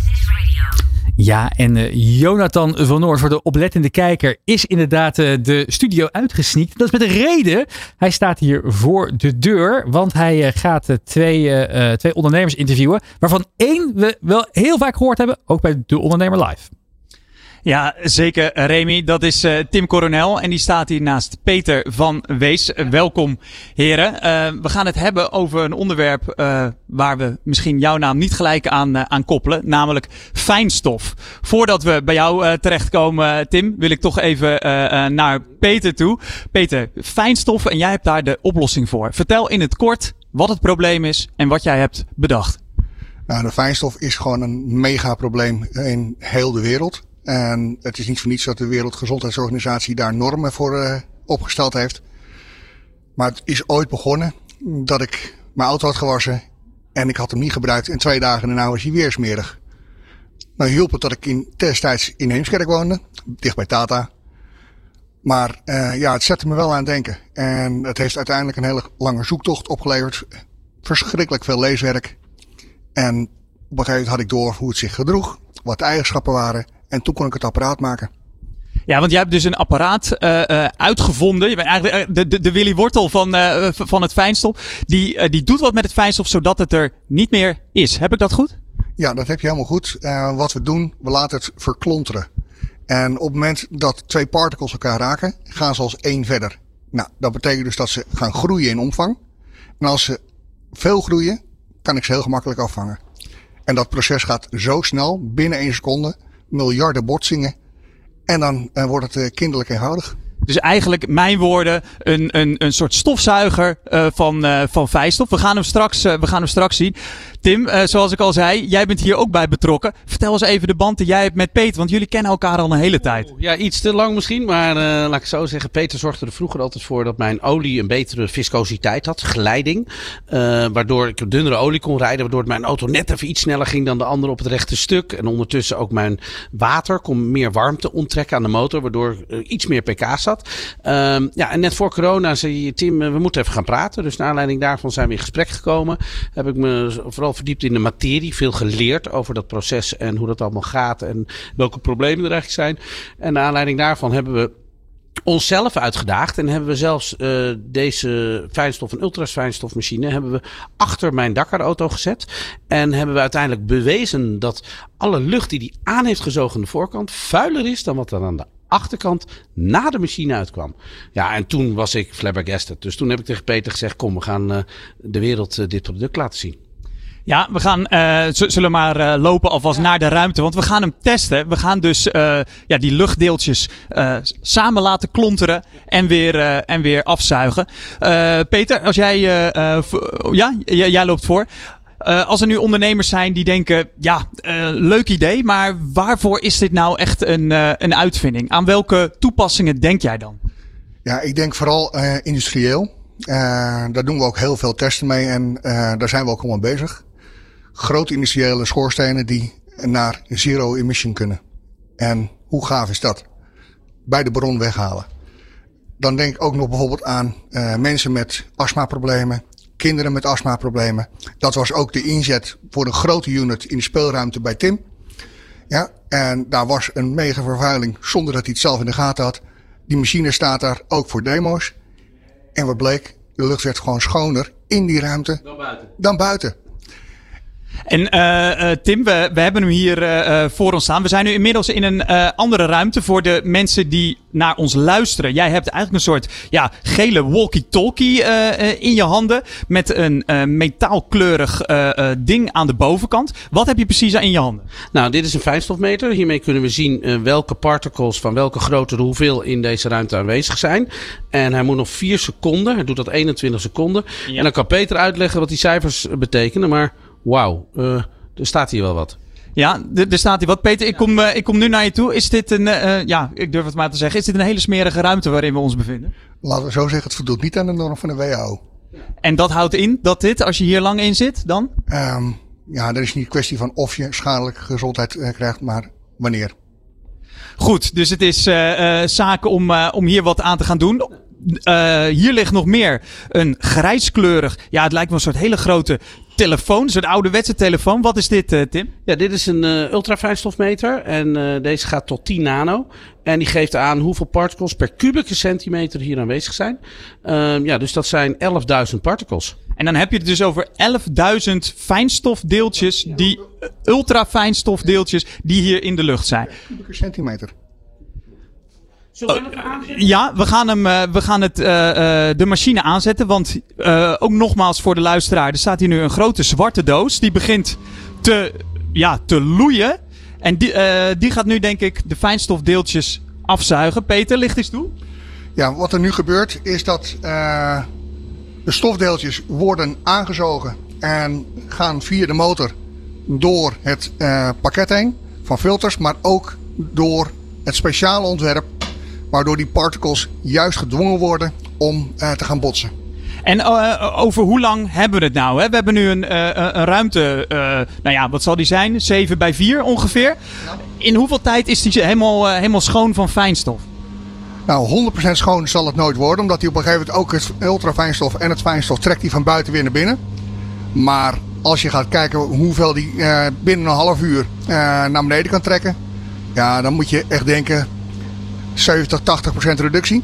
Ja, en uh, Jonathan van Noord voor de oplettende kijker is inderdaad uh, de studio uitgesneakt. Dat is met een reden. Hij staat hier voor de deur, want hij uh, gaat twee, twee ondernemers interviewen. Waarvan één we wel heel vaak gehoord hebben, ook bij De Ondernemer Live. Ja, zeker Remy. Dat is uh, Tim Coronel en die staat hier naast Peter van Wees. Welkom heren. Uh, we gaan het hebben over een onderwerp waar we misschien jouw naam niet gelijk aan, aan koppelen, namelijk fijnstof. Voordat we bij jou terechtkomen, Tim, wil ik toch even naar Peter toe. Peter, fijnstof en jij hebt daar de oplossing voor. Vertel in het kort wat het probleem is en wat jij hebt bedacht. Nou, de fijnstof is gewoon een mega probleem in heel de wereld. En het is niet voor niets dat de Wereldgezondheidsorganisatie daar normen voor uh, opgesteld heeft. Maar het is ooit begonnen dat ik mijn auto had gewassen en ik had hem niet gebruikt in twee dagen en nu was hij weer smerig. Nou hielp het dat ik in destijds in Heemskerk woonde, dicht bij Tata. Maar uh, ja, het zette me wel aan het denken. En het heeft uiteindelijk een hele lange zoektocht opgeleverd. Verschrikkelijk veel leeswerk. En op een gegeven moment had ik door hoe het zich gedroeg, wat de eigenschappen waren. En toen kon ik het apparaat maken. Ja, want jij hebt dus een apparaat uh, uh, uitgevonden. Je bent eigenlijk de, de, de Willy Wortel van, uh, van het fijnstof. Die, die doet wat met het fijnstof zodat het er niet meer is. Heb ik dat goed? Ja, dat heb je helemaal goed. wat we doen, we laten het verklonteren. En op het moment dat twee particles elkaar raken, gaan ze als één verder. Nou, dat betekent dus dat ze gaan groeien in omvang. En als ze veel groeien, kan ik ze heel gemakkelijk afvangen. En dat proces gaat zo snel, binnen één seconde, miljarden botsingen. En dan uh, wordt het uh, kinderlijk eenvoudig. Dus eigenlijk, mijn woorden, een, een, een soort stofzuiger uh, van, uh, van fijnstof. We gaan hem straks, we gaan hem straks zien. Tim, zoals ik al zei, jij bent hier ook bij betrokken. Vertel eens even de band die jij hebt met Peter, want jullie kennen elkaar al een hele tijd. Ja, iets te lang misschien, maar laat ik zo zeggen. Peter zorgde er vroeger altijd voor dat mijn olie een betere viscositeit had, geleiding. waardoor ik dunnere olie kon rijden, waardoor mijn auto net even iets sneller ging dan de andere op het rechte stuk. En ondertussen ook mijn water kon meer warmte onttrekken aan de motor, waardoor iets meer pk zat. Um, ja, en net voor corona zei je, Tim, we moeten even gaan praten. Dus naar aanleiding daarvan zijn we in gesprek gekomen. Heb ik me vooral verdiept in de materie, veel geleerd over dat proces en hoe dat allemaal gaat en welke problemen er eigenlijk zijn. En naar aanleiding daarvan hebben we onszelf uitgedaagd en hebben we zelfs uh, deze fijnstof en ultrafijnstofmachine hebben we achter mijn Dakar-auto gezet en hebben we uiteindelijk bewezen dat alle lucht die die aan heeft gezogen aan de voorkant vuiler is dan wat er aan de achterkant na de machine uitkwam. Ja, en toen was ik flabbergasted. Dus toen heb ik tegen Peter gezegd: kom, we gaan uh, de wereld uh, dit product laten zien. Ja, we gaan, uh, zullen maar uh, lopen alvast ja. naar de ruimte. Want we gaan hem testen. We gaan dus uh, ja, die luchtdeeltjes samen laten klonteren en weer, en weer afzuigen. Peter, als jij, ja, jij loopt voor. Uh, als er nu ondernemers zijn die denken, ja, uh, leuk idee, maar waarvoor is dit nou echt een, uh, een uitvinding? Aan welke toepassingen denk jij dan? Ja, ik denk vooral industrieel. daar doen we ook heel veel testen mee en daar zijn we ook allemaal bezig. Grote industriële schoorstenen die naar zero emission kunnen. En hoe gaaf is dat? Bij de bron weghalen. Dan denk ik ook nog bijvoorbeeld aan mensen met astmaproblemen, kinderen met astmaproblemen. Dat was ook de inzet voor een grote unit in de speelruimte bij Tim. Ja, en daar was een mega vervuiling zonder dat hij het zelf in de gaten had. Die machine staat daar ook voor demo's. En wat bleek? De lucht werd gewoon schoner in die ruimte dan buiten. Dan buiten. En uh, Tim, we, we hebben hem hier uh, voor ons staan. We zijn nu inmiddels in een andere ruimte voor de mensen die naar ons luisteren. Jij hebt eigenlijk een soort ja, gele walkie-talkie in je handen. Met een metaalkleurig ding aan de bovenkant. Wat heb je precies in je handen? Nou, dit is een fijnstofmeter. Hiermee kunnen we zien welke particles van welke grootte hoeveel in deze ruimte aanwezig zijn. En hij moet nog 4 seconden. Hij doet dat 21 seconden. Ja. En dan kan Peter uitleggen wat die cijfers betekenen. Maar wauw, uh, er staat hier wel wat. Ja, er staat hier wat. Peter, ik kom, uh, ik kom nu naar je toe. Is dit een, uh, ja, ik durf het maar te zeggen, is dit een hele smerige ruimte waarin we ons bevinden? Laten we zo zeggen, het voldoet niet aan de norm van de WHO. En dat houdt in dat dit, als je hier lang in zit, dan? Um, ja, er is niet een kwestie van of je schadelijke gezondheid uh, krijgt, maar wanneer. Goed, dus het is zaken om, om hier wat aan te gaan doen. Uh, hier ligt nog meer een grijskleurig, ja, het lijkt me een soort hele grote telefoon, zo'n ouderwetse telefoon. Wat is dit, eh, Tim? Ja, dit is een eh ultrafijnstofmeter en eh, deze gaat tot 10 nano. En die geeft aan hoeveel particles per kubieke centimeter hier aanwezig zijn. Ehm, ja, dus dat zijn 11.000 particles. En dan heb je het dus over 11.000 fijnstofdeeltjes, die ultrafijnstofdeeltjes die hier in de lucht zijn. Kubieke centimeter. Ja, we gaan, hem, eh, we gaan het, eh, eh, de machine aanzetten. Want eh, ook nogmaals voor de luisteraar. Er staat hier nu een grote zwarte doos. Die begint te, ja, te loeien. En die, eh, die gaat nu denk ik de fijnstofdeeltjes afzuigen. Peter, licht eens toe. Ja, wat er nu gebeurt is dat eh, de stofdeeltjes worden aangezogen en gaan via de motor door het eh, pakket heen van filters, maar ook door het speciale ontwerp waardoor die particles juist gedwongen worden om eh, te gaan botsen. En eh, over hoe lang hebben we het nou? Hè? We hebben nu een, eh, een ruimte, eh, nou ja, wat zal die zijn? 7 bij 4 ongeveer. In hoeveel tijd is die helemaal, eh, helemaal schoon van fijnstof? Nou, 100% schoon zal het nooit worden, omdat hij op een gegeven moment ook het ultrafijnstof en het fijnstof trekt hij van buiten weer naar binnen. Maar als je gaat kijken hoeveel die eh, binnen een half uur eh, naar beneden kan trekken, ja, dan moet je echt denken 70, 80% reductie.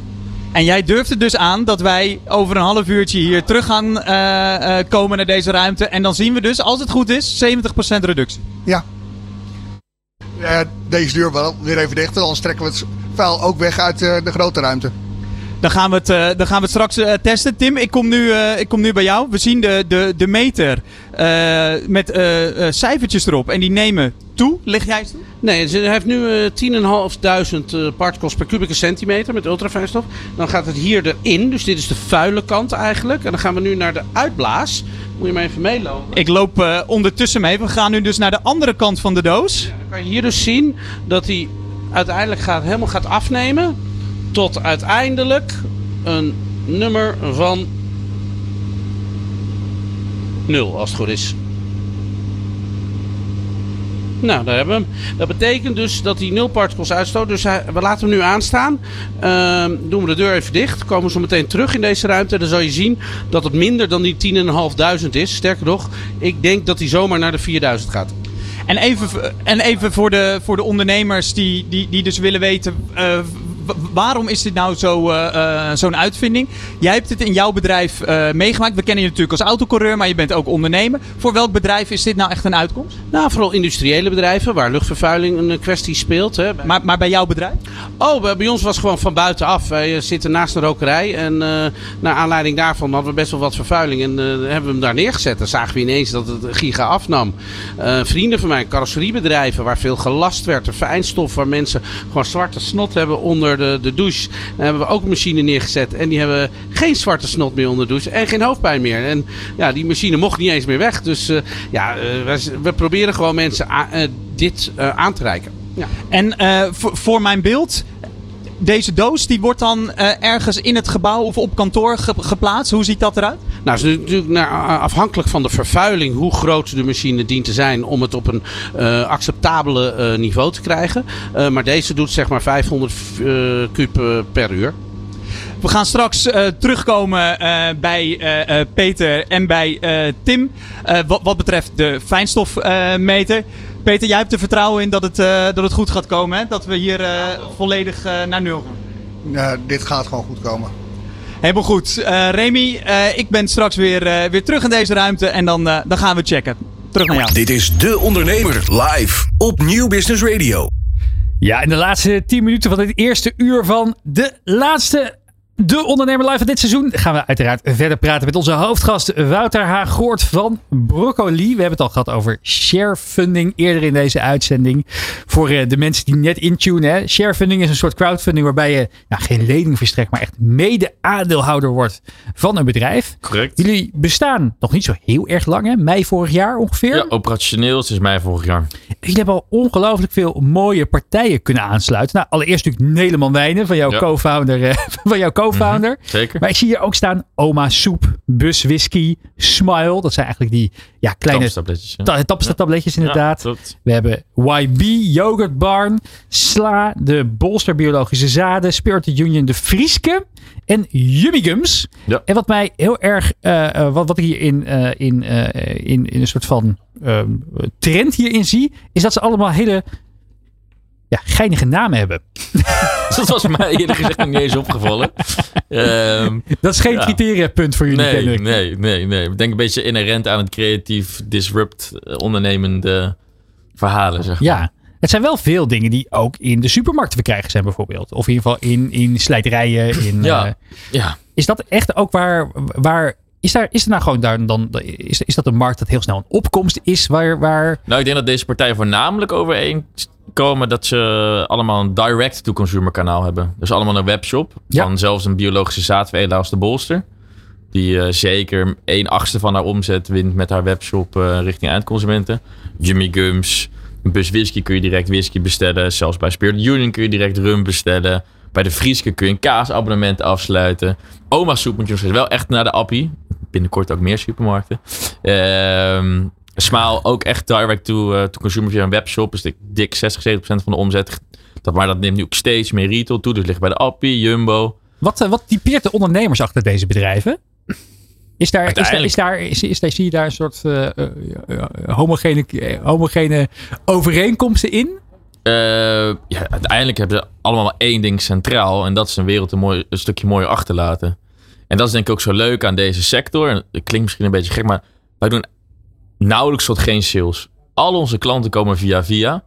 En jij durft het dus aan dat wij over een half uurtje hier terug gaan eh, eh, komen naar deze ruimte. En dan zien we dus, als het goed is, 70% reductie. Ja. Deze deur wel weer even dicht, anders trekken we het vuil ook weg uit eh, de grote ruimte. Dan gaan we het, eh, dan gaan we het straks eh, testen. Tim, ik kom, nu, eh, ik kom nu bij jou. We zien de, de, de meter met cijfertjes erop. En die nemen toe. Lig jij eens toe? Nee, ze heeft nu eh 10.500 eh, particles per kubieke centimeter met ultrafijnstof. Dan gaat het hier erin, dus dit is de vuile kant eigenlijk. En dan gaan we nu naar de uitblaas. Moet je maar even meelopen. Ik loop ondertussen mee. We gaan nu dus naar de andere kant van de doos. Dan kan je hier dus zien dat hij uiteindelijk gaat, helemaal gaat afnemen. Tot uiteindelijk een nummer van 0, als het goed is. Nou, daar hebben we hem. Dat betekent dus dat hij 0 particles uitstoot. Dus we laten hem nu aanstaan. Ehm, doen we de deur even dicht. Komen we zo meteen terug in deze ruimte. Dan zal je zien dat het minder dan die 10.500 is. Sterker nog, ik denk dat hij zomaar naar de 4000 gaat. En even, en even voor, de, voor de ondernemers die, die, die dus willen weten. eh, waarom is dit nou zo, eh, eh, zo'n uitvinding? Jij hebt het in jouw bedrijf eh, meegemaakt. We kennen je natuurlijk als autocoureur, maar je bent ook ondernemer. Voor welk bedrijf is dit nou echt een uitkomst? Nou, vooral industriële bedrijven waar luchtvervuiling een kwestie speelt. Hè. Maar, maar bij jouw bedrijf? Oh, bij- ons was het gewoon van buitenaf. Wij zitten naast een rokerij en naar aanleiding daarvan hadden we best wel wat vervuiling. En hebben we hem daar neergezet. Dan zagen we ineens dat het giga afnam. Vrienden van mij, carrosseriebedrijven waar veel gelast werd. De fijnstof waar mensen gewoon zwarte snot hebben onder de, de douche. Daar hebben we ook een machine neergezet. En die hebben geen zwarte snot meer onder de douche. En geen hoofdpijn meer. En ja, die machine mocht niet eens meer weg. Dus eh, ja, eh, wij- we proberen gewoon mensen eh, dit aan te reiken. Ja. En voor, voor mijn beeld, deze doos die wordt dan ergens in het gebouw of op kantoor ge- geplaatst. Hoe ziet dat eruit? Nou, het is natuurlijk naar, afhankelijk van de vervuiling hoe groot de machine dient te zijn om het op een eh, acceptabele eh, niveau te krijgen. Eh, maar deze doet zeg maar 500 eh kub per uur. We gaan straks eh, terugkomen eh, bij eh, eh, Peter en bij eh, Tim. eh, wat, wat betreft de fijnstofmeter. Peter, jij hebt er vertrouwen in dat het, eh, dat het goed gaat komen. Hè? Dat we hier eh, volledig eh, naar nul gaan. Dit gaat gewoon goed komen. Helemaal goed. Eh Remy, eh, ik ben straks weer, eh, weer terug in deze ruimte en dan, eh, dan gaan we checken. Terug naar jou. Dit is De Ondernemer live op Nieuw Business Radio. Ja, in de laatste 10 minuten van dit eerste uur van de laatste De Ondernemer Live van dit seizoen gaan we uiteraard verder praten met onze hoofdgast Wouter H. Goort van Broccoli. We hebben het al gehad over sharefunding eerder in deze uitzending. Voor eh, de mensen die net intunen. Sharefunding is een soort crowdfunding waarbij je nou, geen lening verstrekt, maar echt mede-aandeelhouder wordt van een bedrijf. Correct. Jullie bestaan nog niet zo heel erg lang, hè? mei vorig jaar ongeveer. Ja, operationeel sinds mei vorig jaar. Jullie hebben al ongelooflijk veel mooie partijen kunnen aansluiten. Nou, allereerst natuurlijk Nederland Wijnen van jouw Ja. co-founder, eh, van jouw co-founder. Mhm, zeker. Maar ik zie hier ook staan Oma Soep, Bus Whisky, Smile. Dat zijn eigenlijk die ja, kleine Tapstabletjes, ja. ta- tapstabletjes inderdaad. Ja. We hebben YB, Yogurt Barn, Sla, de Bolster Biologische Zaden, Spirited Union, de Frieske en Yummy Gums. Ja. En wat mij heel erg, eh, eh, wat, wat ik hier in, eh, in, in, in een soort van ehm, trend hierin zie, is dat ze allemaal hele ja, geinige namen hebben. Dat was mij eerlijk gezegd nog niet eens opgevallen. Ehm, Dat is geen Ja. criteriapunt voor jullie, nee, nee, nee, nee. Ik denk een beetje inherent aan het creatief, disrupt, eh, ondernemende verhalen, zeg maar. Ja, het zijn wel veel dingen die ook in de supermarkt te verkrijgen zijn bijvoorbeeld. Of in ieder geval in, in slijterijen. In, Ja. eh, Ja. is dat echt ook waar... waar is, daar, is er nou gewoon daar dan... Is, is dat een markt dat heel snel een opkomst is? Waar, waar Nou, ik denk dat deze partijen voornamelijk overeenkomen dat ze allemaal een direct-to-consumer kanaal hebben. Dus allemaal een webshop Ja. van zelfs een biologische zaadveredelaar als de Bolster. Die eh, zeker 1 achtste van haar omzet wint met haar webshop eh, richting eindconsumenten. Jimmy Gums, een bus whisky kun je direct whisky bestellen. Zelfs bij Spirit Union kun je direct rum bestellen. Bij de Frieske kun je een kaasabonnement afsluiten. Oma soep moet je nog steeds wel echt naar de appie. Binnenkort ook meer supermarkten. Ehm Smaal ook echt direct to, eh, to consumer via een webshop. Dus dik, dik 60, 70% van de omzet. Dat, maar dat neemt nu ook steeds meer retail toe. Dus ligt bij de appie, Jumbo. wat, eh, wat typeert de ondernemers achter deze bedrijven? Is daar, is daar, is daar, is, is daar, zie je daar een soort eh, homogene, homogene overeenkomsten in? Ja, uiteindelijk hebben ze allemaal maar één ding centraal. En dat is een wereld een, mooi, een stukje mooier achterlaten. En dat is denk ik ook zo leuk aan deze sector. En het klinkt misschien een beetje gek, maar wij doen nauwelijks tot geen sales. Al onze klanten komen via via.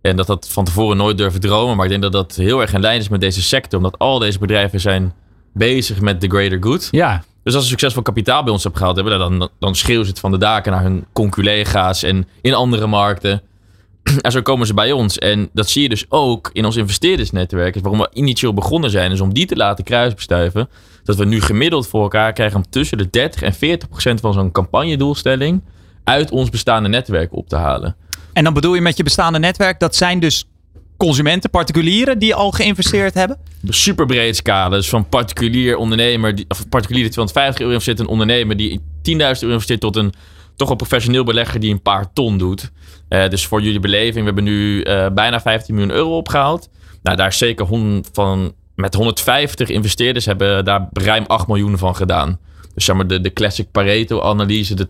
En dat dat van tevoren nooit durven dromen. Maar ik denk dat dat heel erg in lijn is met deze sector. Omdat al deze bedrijven zijn bezig met the greater good. Ja, Dus als ze succesvol kapitaal bij ons hebben gehaald hebben, dan, dan schreeuwen ze het van de daken naar hun conculega's en in andere markten. En zo komen ze bij ons. En dat zie je dus ook in ons investeerdersnetwerk. Is waarom we initieel begonnen zijn, is om die te laten kruisbestuiven. Dat we nu gemiddeld voor elkaar krijgen om tussen de 30 en 40 procent van zo'n campagnedoelstelling uit ons bestaande netwerk op te halen. En dan bedoel je met je bestaande netwerk, dat zijn dus consumenten, particulieren die al geïnvesteerd hebben? super breed scala. Dus van particulier ondernemer, die, of particulier die 250 euro investeert, een ondernemer die 10.000 euro investeert tot een toch wel professioneel belegger die een paar ton doet. Eh, dus voor jullie beleving, we hebben nu eh, bijna 15 miljoen euro opgehaald. Nou, daar is zeker van, met 150 investeerders hebben daar ruim 8 miljoen van gedaan. Dus zeg maar, de, de classic Pareto-analyse, de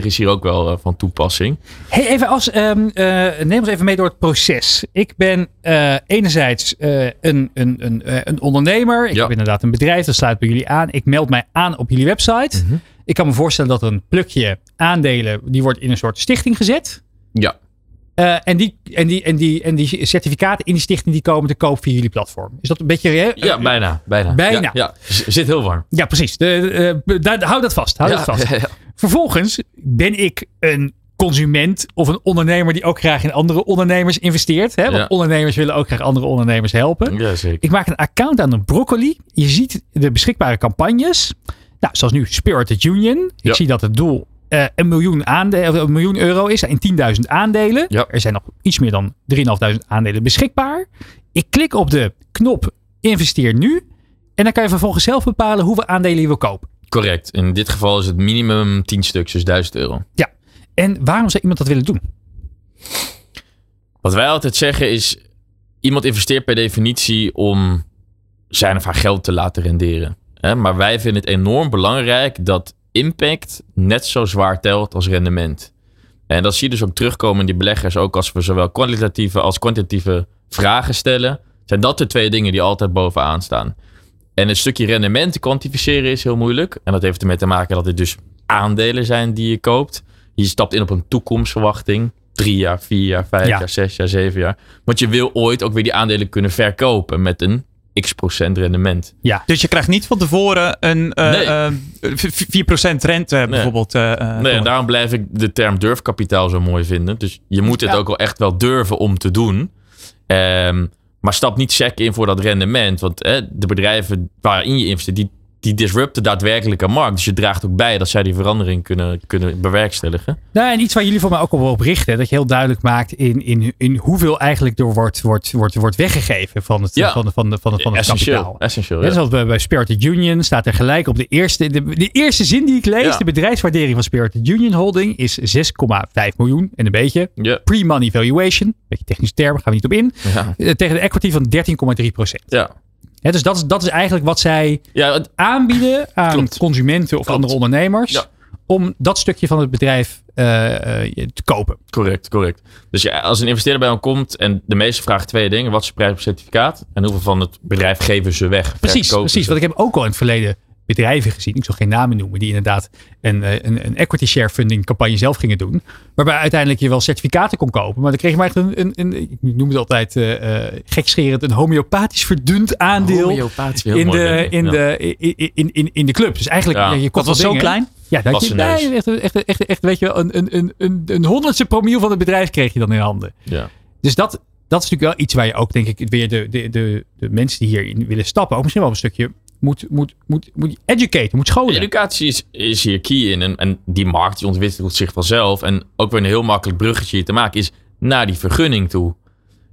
80-20 is hier ook wel eh, van toepassing. Hey, even als, ehm, eh, neem ons even mee door het proces. Ik ben eh, enerzijds een, een, een, een ondernemer. Ik Ja. heb inderdaad een bedrijf, dat sluit bij jullie aan. Ik meld mij aan op jullie website. Mhm. Ik kan me voorstellen dat een plukje aandelen, die wordt in een soort stichting gezet. Ja, Eh, en, die, en, die, en, die, en die certificaten in die stichting die komen te koop via jullie platform. Is dat een beetje... hè? ja bijna. Bijna. Bijna. Ja, zit heel warm. Ja, precies. De, daar- hou dat vast. Hou Ja, dat vast. Vervolgens ben ik een consument of een ondernemer die ook graag in andere ondernemers investeert. Hè? Want Ja. ondernemers willen ook graag andere ondernemers helpen. Ja, zeker. Ik maak een account aan een broccoli. Je ziet de beschikbare campagnes. Nou, zoals nu Spirited Union. Ik Ja. zie dat het doel eh, een, miljoen aande- of een miljoen euro is in 10.000 aandelen. Ja. Er zijn nog iets meer dan 3.500 aandelen beschikbaar. Ik klik op de knop investeer nu. En dan kan je vervolgens zelf bepalen hoeveel aandelen je wil kopen. Correct. In dit geval is het minimum 10 stuks, dus 1000 euro. Ja. En waarom zou iemand dat willen doen? Wat wij altijd zeggen is: iemand investeert per definitie om zijn of haar geld te laten renderen. Maar wij vinden het enorm belangrijk dat impact net zo zwaar telt als rendement. En dat zie je dus ook terugkomen in die beleggers, ook als we zowel kwalitatieve als kwantitatieve vragen stellen. Zijn dat de twee dingen die altijd bovenaan staan? En een stukje rendement kwantificeren is heel moeilijk. En dat heeft ermee te maken dat het dus aandelen zijn die je koopt. Je stapt in op een toekomstverwachting. Drie jaar, vier jaar, vijf Ja. jaar, zes jaar, zeven jaar. Want je wil ooit ook weer die aandelen kunnen verkopen met een x procent rendement. Ja. Dus je krijgt niet van tevoren een eh, Nee. eh, v- 4% rente bijvoorbeeld. eh, eh, Nee, daarom blijf ik de term durfkapitaal zo mooi vinden. Dus je moet het Ja. ook wel echt wel durven om te doen. Ehm, maar stap niet sec in voor dat rendement. Want eh, de bedrijven waarin je investeert, die die disrupt de daadwerkelijke markt. Dus je draagt ook bij dat zij die verandering kunnen, kunnen bewerkstelligen. Nou, en iets waar jullie voor mij ook al op richten. Dat je heel duidelijk maakt in, in, in hoeveel eigenlijk er wordt, wordt, wordt, wordt weggegeven van het, Ja. van, de- van, de- van, het- van het Essentieel. kapitaal. Essentieel, Net ja. zoals bij, bij Spirited Union staat er gelijk op de eerste, de, de eerste zin die ik lees. Ja. De bedrijfswaardering van Spirited Union Holding is 6,5 miljoen en een beetje. Ja. Pre-money valuation, beetje technische termen, gaan we niet op in. Eh, Tegen de equity van 13,3 procent. Ja. Dus dat is, dat is eigenlijk wat zij Ja, aanbieden aan Klopt. consumenten of Klopt. andere ondernemers. Ja. Om dat stukje van het bedrijf eh, eh, te kopen. Correct, correct. Dus ja, als een investeerder bij ons komt en de meeste vragen twee dingen. Wat is de prijs per certificaat? En hoeveel van het bedrijf geven ze weg? Precies, precies. ze? Want ik heb ook al in het verleden bedrijven gezien, ik zal geen namen noemen, die inderdaad een, eh, een, een equity share funding campagne zelf gingen doen. Waarbij uiteindelijk je wel certificaten kon kopen. Maar dan kreeg je maar echt een, een, een ik noem het altijd eh eh, gekscherend, een homeopathisch verdund aandeel Homeopathisch, in de, in, Ja. de, in, in, in, in de club. Dus eigenlijk, Ja. je Dat kocht was zo klein? Ja, dat Was je, nee, echt, echt, echt, echt, weet je, wel, een, een, een, een, een honderdste promiel van het bedrijf kreeg je dan in handen. Ja. Dus dat, dat is natuurlijk wel iets waar je ook, denk ik, weer de, de, de, de mensen die hierin willen stappen, ook misschien wel een stukje moet, moet, moet, moet educaten, moet scholen. Educatie is, is hier key in. En, en die markt die ontwikkelt zich vanzelf. En ook weer een heel makkelijk bruggetje hier te maken is naar die vergunning toe.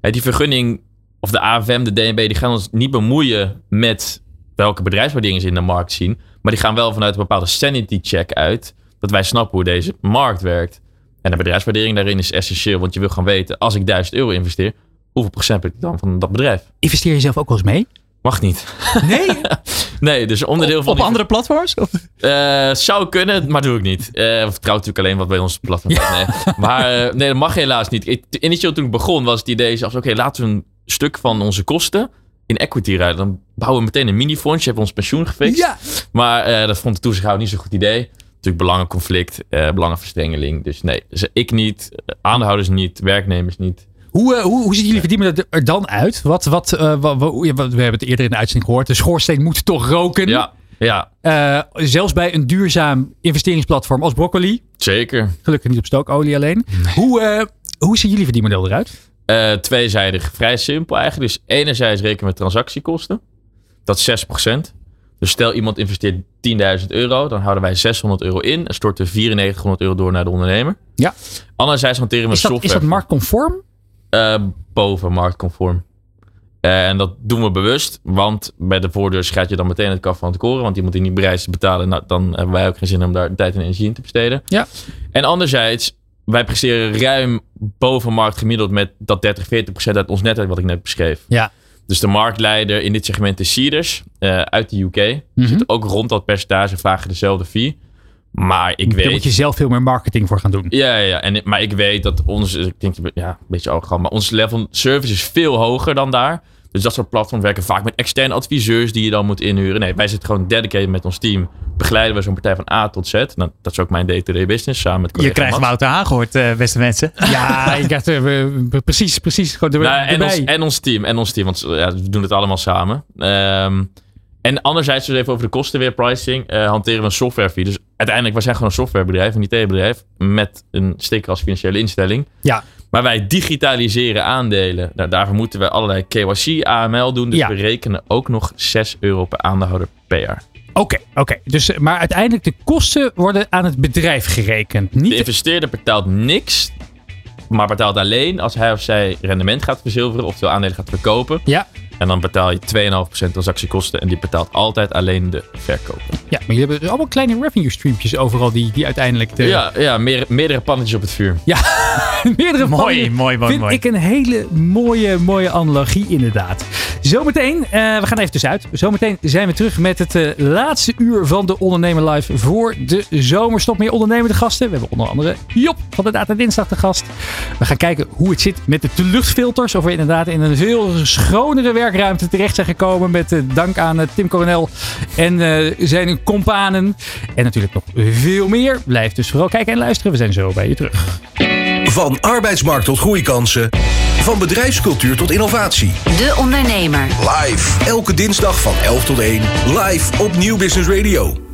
Hè, die vergunning, of de AFM, de DNB, die gaan ons niet bemoeien met welke bedrijfswaarderingen ze in de markt zien. Maar die gaan wel vanuit een bepaalde sanity check uit. Dat wij snappen hoe deze markt werkt. En de bedrijfswaardering daarin is essentieel. Want je wil gaan weten, als ik 1000 euro investeer, hoeveel procent heb ik dan van dat bedrijf? Investeer je zelf ook wel eens mee? Mag niet. Nee? Nee, dus onderdeel van Op andere platforms? Eh, zou kunnen, maar doe ik niet. Eh of trouw natuurlijk alleen wat bij ons platform. Nee. Maar eh, nee, dat mag helaas niet. Ik, initieel toen ik begon was het idee zelfs... oké, laten we een stuk van onze kosten in equity rijden. Dan bouwen we meteen een mini-fonds. Je hebt ons pensioen gefixt. Ja. Maar dat vond de toezichthouder niet zo'n goed idee. Natuurlijk belangenconflict, belangenverstrengeling. Dus nee, dus ik niet, aandeelhouders niet, werknemers niet. Hoe, eh, hoe, hoe ziet jullie verdienen er dan uit? Wat, wat, eh, wat, we hebben het eerder in de uitzending gehoord. De schoorsteen moet toch roken. Ja, ja, Eh, zelfs bij een duurzaam investeringsplatform als Broccoli. zeker. Gelukkig niet op stookolie alleen. Hoe, hoe zien jullie verdienmodel eruit? Tweezijdig, vrij simpel eigenlijk. Dus enerzijds rekenen we transactiekosten. Dat is 6%. Dus stel iemand investeert 10.000 euro, dan houden wij 600 euro in en storten 9400 euro door naar de ondernemer. Ja. Anderzijds hanteren we Is dat, software. is dat marktconform? Eh, boven marktconform. Eh, en dat doen we bewust, want bij de voordeur schrijf je dan meteen het kaf van het koren. Want iemand die niet bereid te betalen, nou, dan hebben wij ook geen zin om daar tijd en energie in te besteden. Ja. En anderzijds, wij presteren ruim boven markt gemiddeld met dat 30, 40 procent uit ons netwerk wat ik net beschreef. Ja. Dus de marktleider in dit segment is Cedars eh, uit de UK. Mhm. Zit ook rond dat percentage, vragen dezelfde fee. Maar ik Daar weet... moet je zelf veel meer marketing voor gaan doen. Ja, ja, ja. En, maar ik weet dat ons, ik denk, ja, een beetje arrogant, maar ons level service is veel hoger dan daar. Dus dat soort platforms werken vaak met externe adviseurs die je dan moet inhuren. Nee, wij zitten gewoon dedicated met ons team. Begeleiden we zo'n partij van A tot Z. Nou, dat is ook mijn day-to-day business samen met Je krijgt Mats. Wouter Haan gehoord, eh, beste mensen. Ja, ik dacht, we- precies, precies. Gewoon er, Nou, en, ons, en ons team, en ons team, want ja, we doen het allemaal samen. Ehm, en anderzijds, dus even over de kosten weer, pricing, eh, hanteren we een software fee. Dus uiteindelijk, wij zijn gewoon een softwarebedrijf, een IT-bedrijf, met een sticker als financiële instelling. Ja. Maar wij digitaliseren aandelen. Nou, daarvoor moeten we allerlei KYC, AML doen. Dus Ja. we rekenen ook nog 6 euro per aandeelhouder per jaar. Oké, oké. Dus, eh, maar uiteindelijk de kosten worden aan het bedrijf gerekend. Niet De investeerder betaalt niks, maar betaalt alleen als hij of zij rendement gaat verzilveren, oftewel aandelen gaat verkopen. Ja. En dan betaal je 2,5% transactiekosten en die betaalt altijd alleen de verkoper. Ja, maar jullie hebben dus allemaal kleine revenue streampjes overal die, die uiteindelijk de, Ja, ja meer, meerdere pannetjes op het vuur. meerdere Mooi, panden- mooi, mooi, Vind mooi. ik een hele mooie, mooie analogie inderdaad. Zometeen, eh, we gaan even tussenuit. Zometeen zijn we terug met het eh, laatste uur van de Ondernemer Live voor de zomerstop. Meer ondernemende gasten. We hebben onder andere Job van de Data Dinsdag te gast. We gaan kijken hoe het zit met de luchtfilters. Of we inderdaad in een veel schonere werkruimte terecht zijn gekomen. Met eh, dank aan eh, Tim Coronel en eh, zijn companen. En natuurlijk nog veel meer. Blijf dus vooral kijken en luisteren. We zijn zo bij je terug. Van arbeidsmarkt tot groeikansen. Van bedrijfscultuur tot innovatie. De Ondernemer. Live. Elke dinsdag van 11 tot 1. Live op Nieuw Business Radio.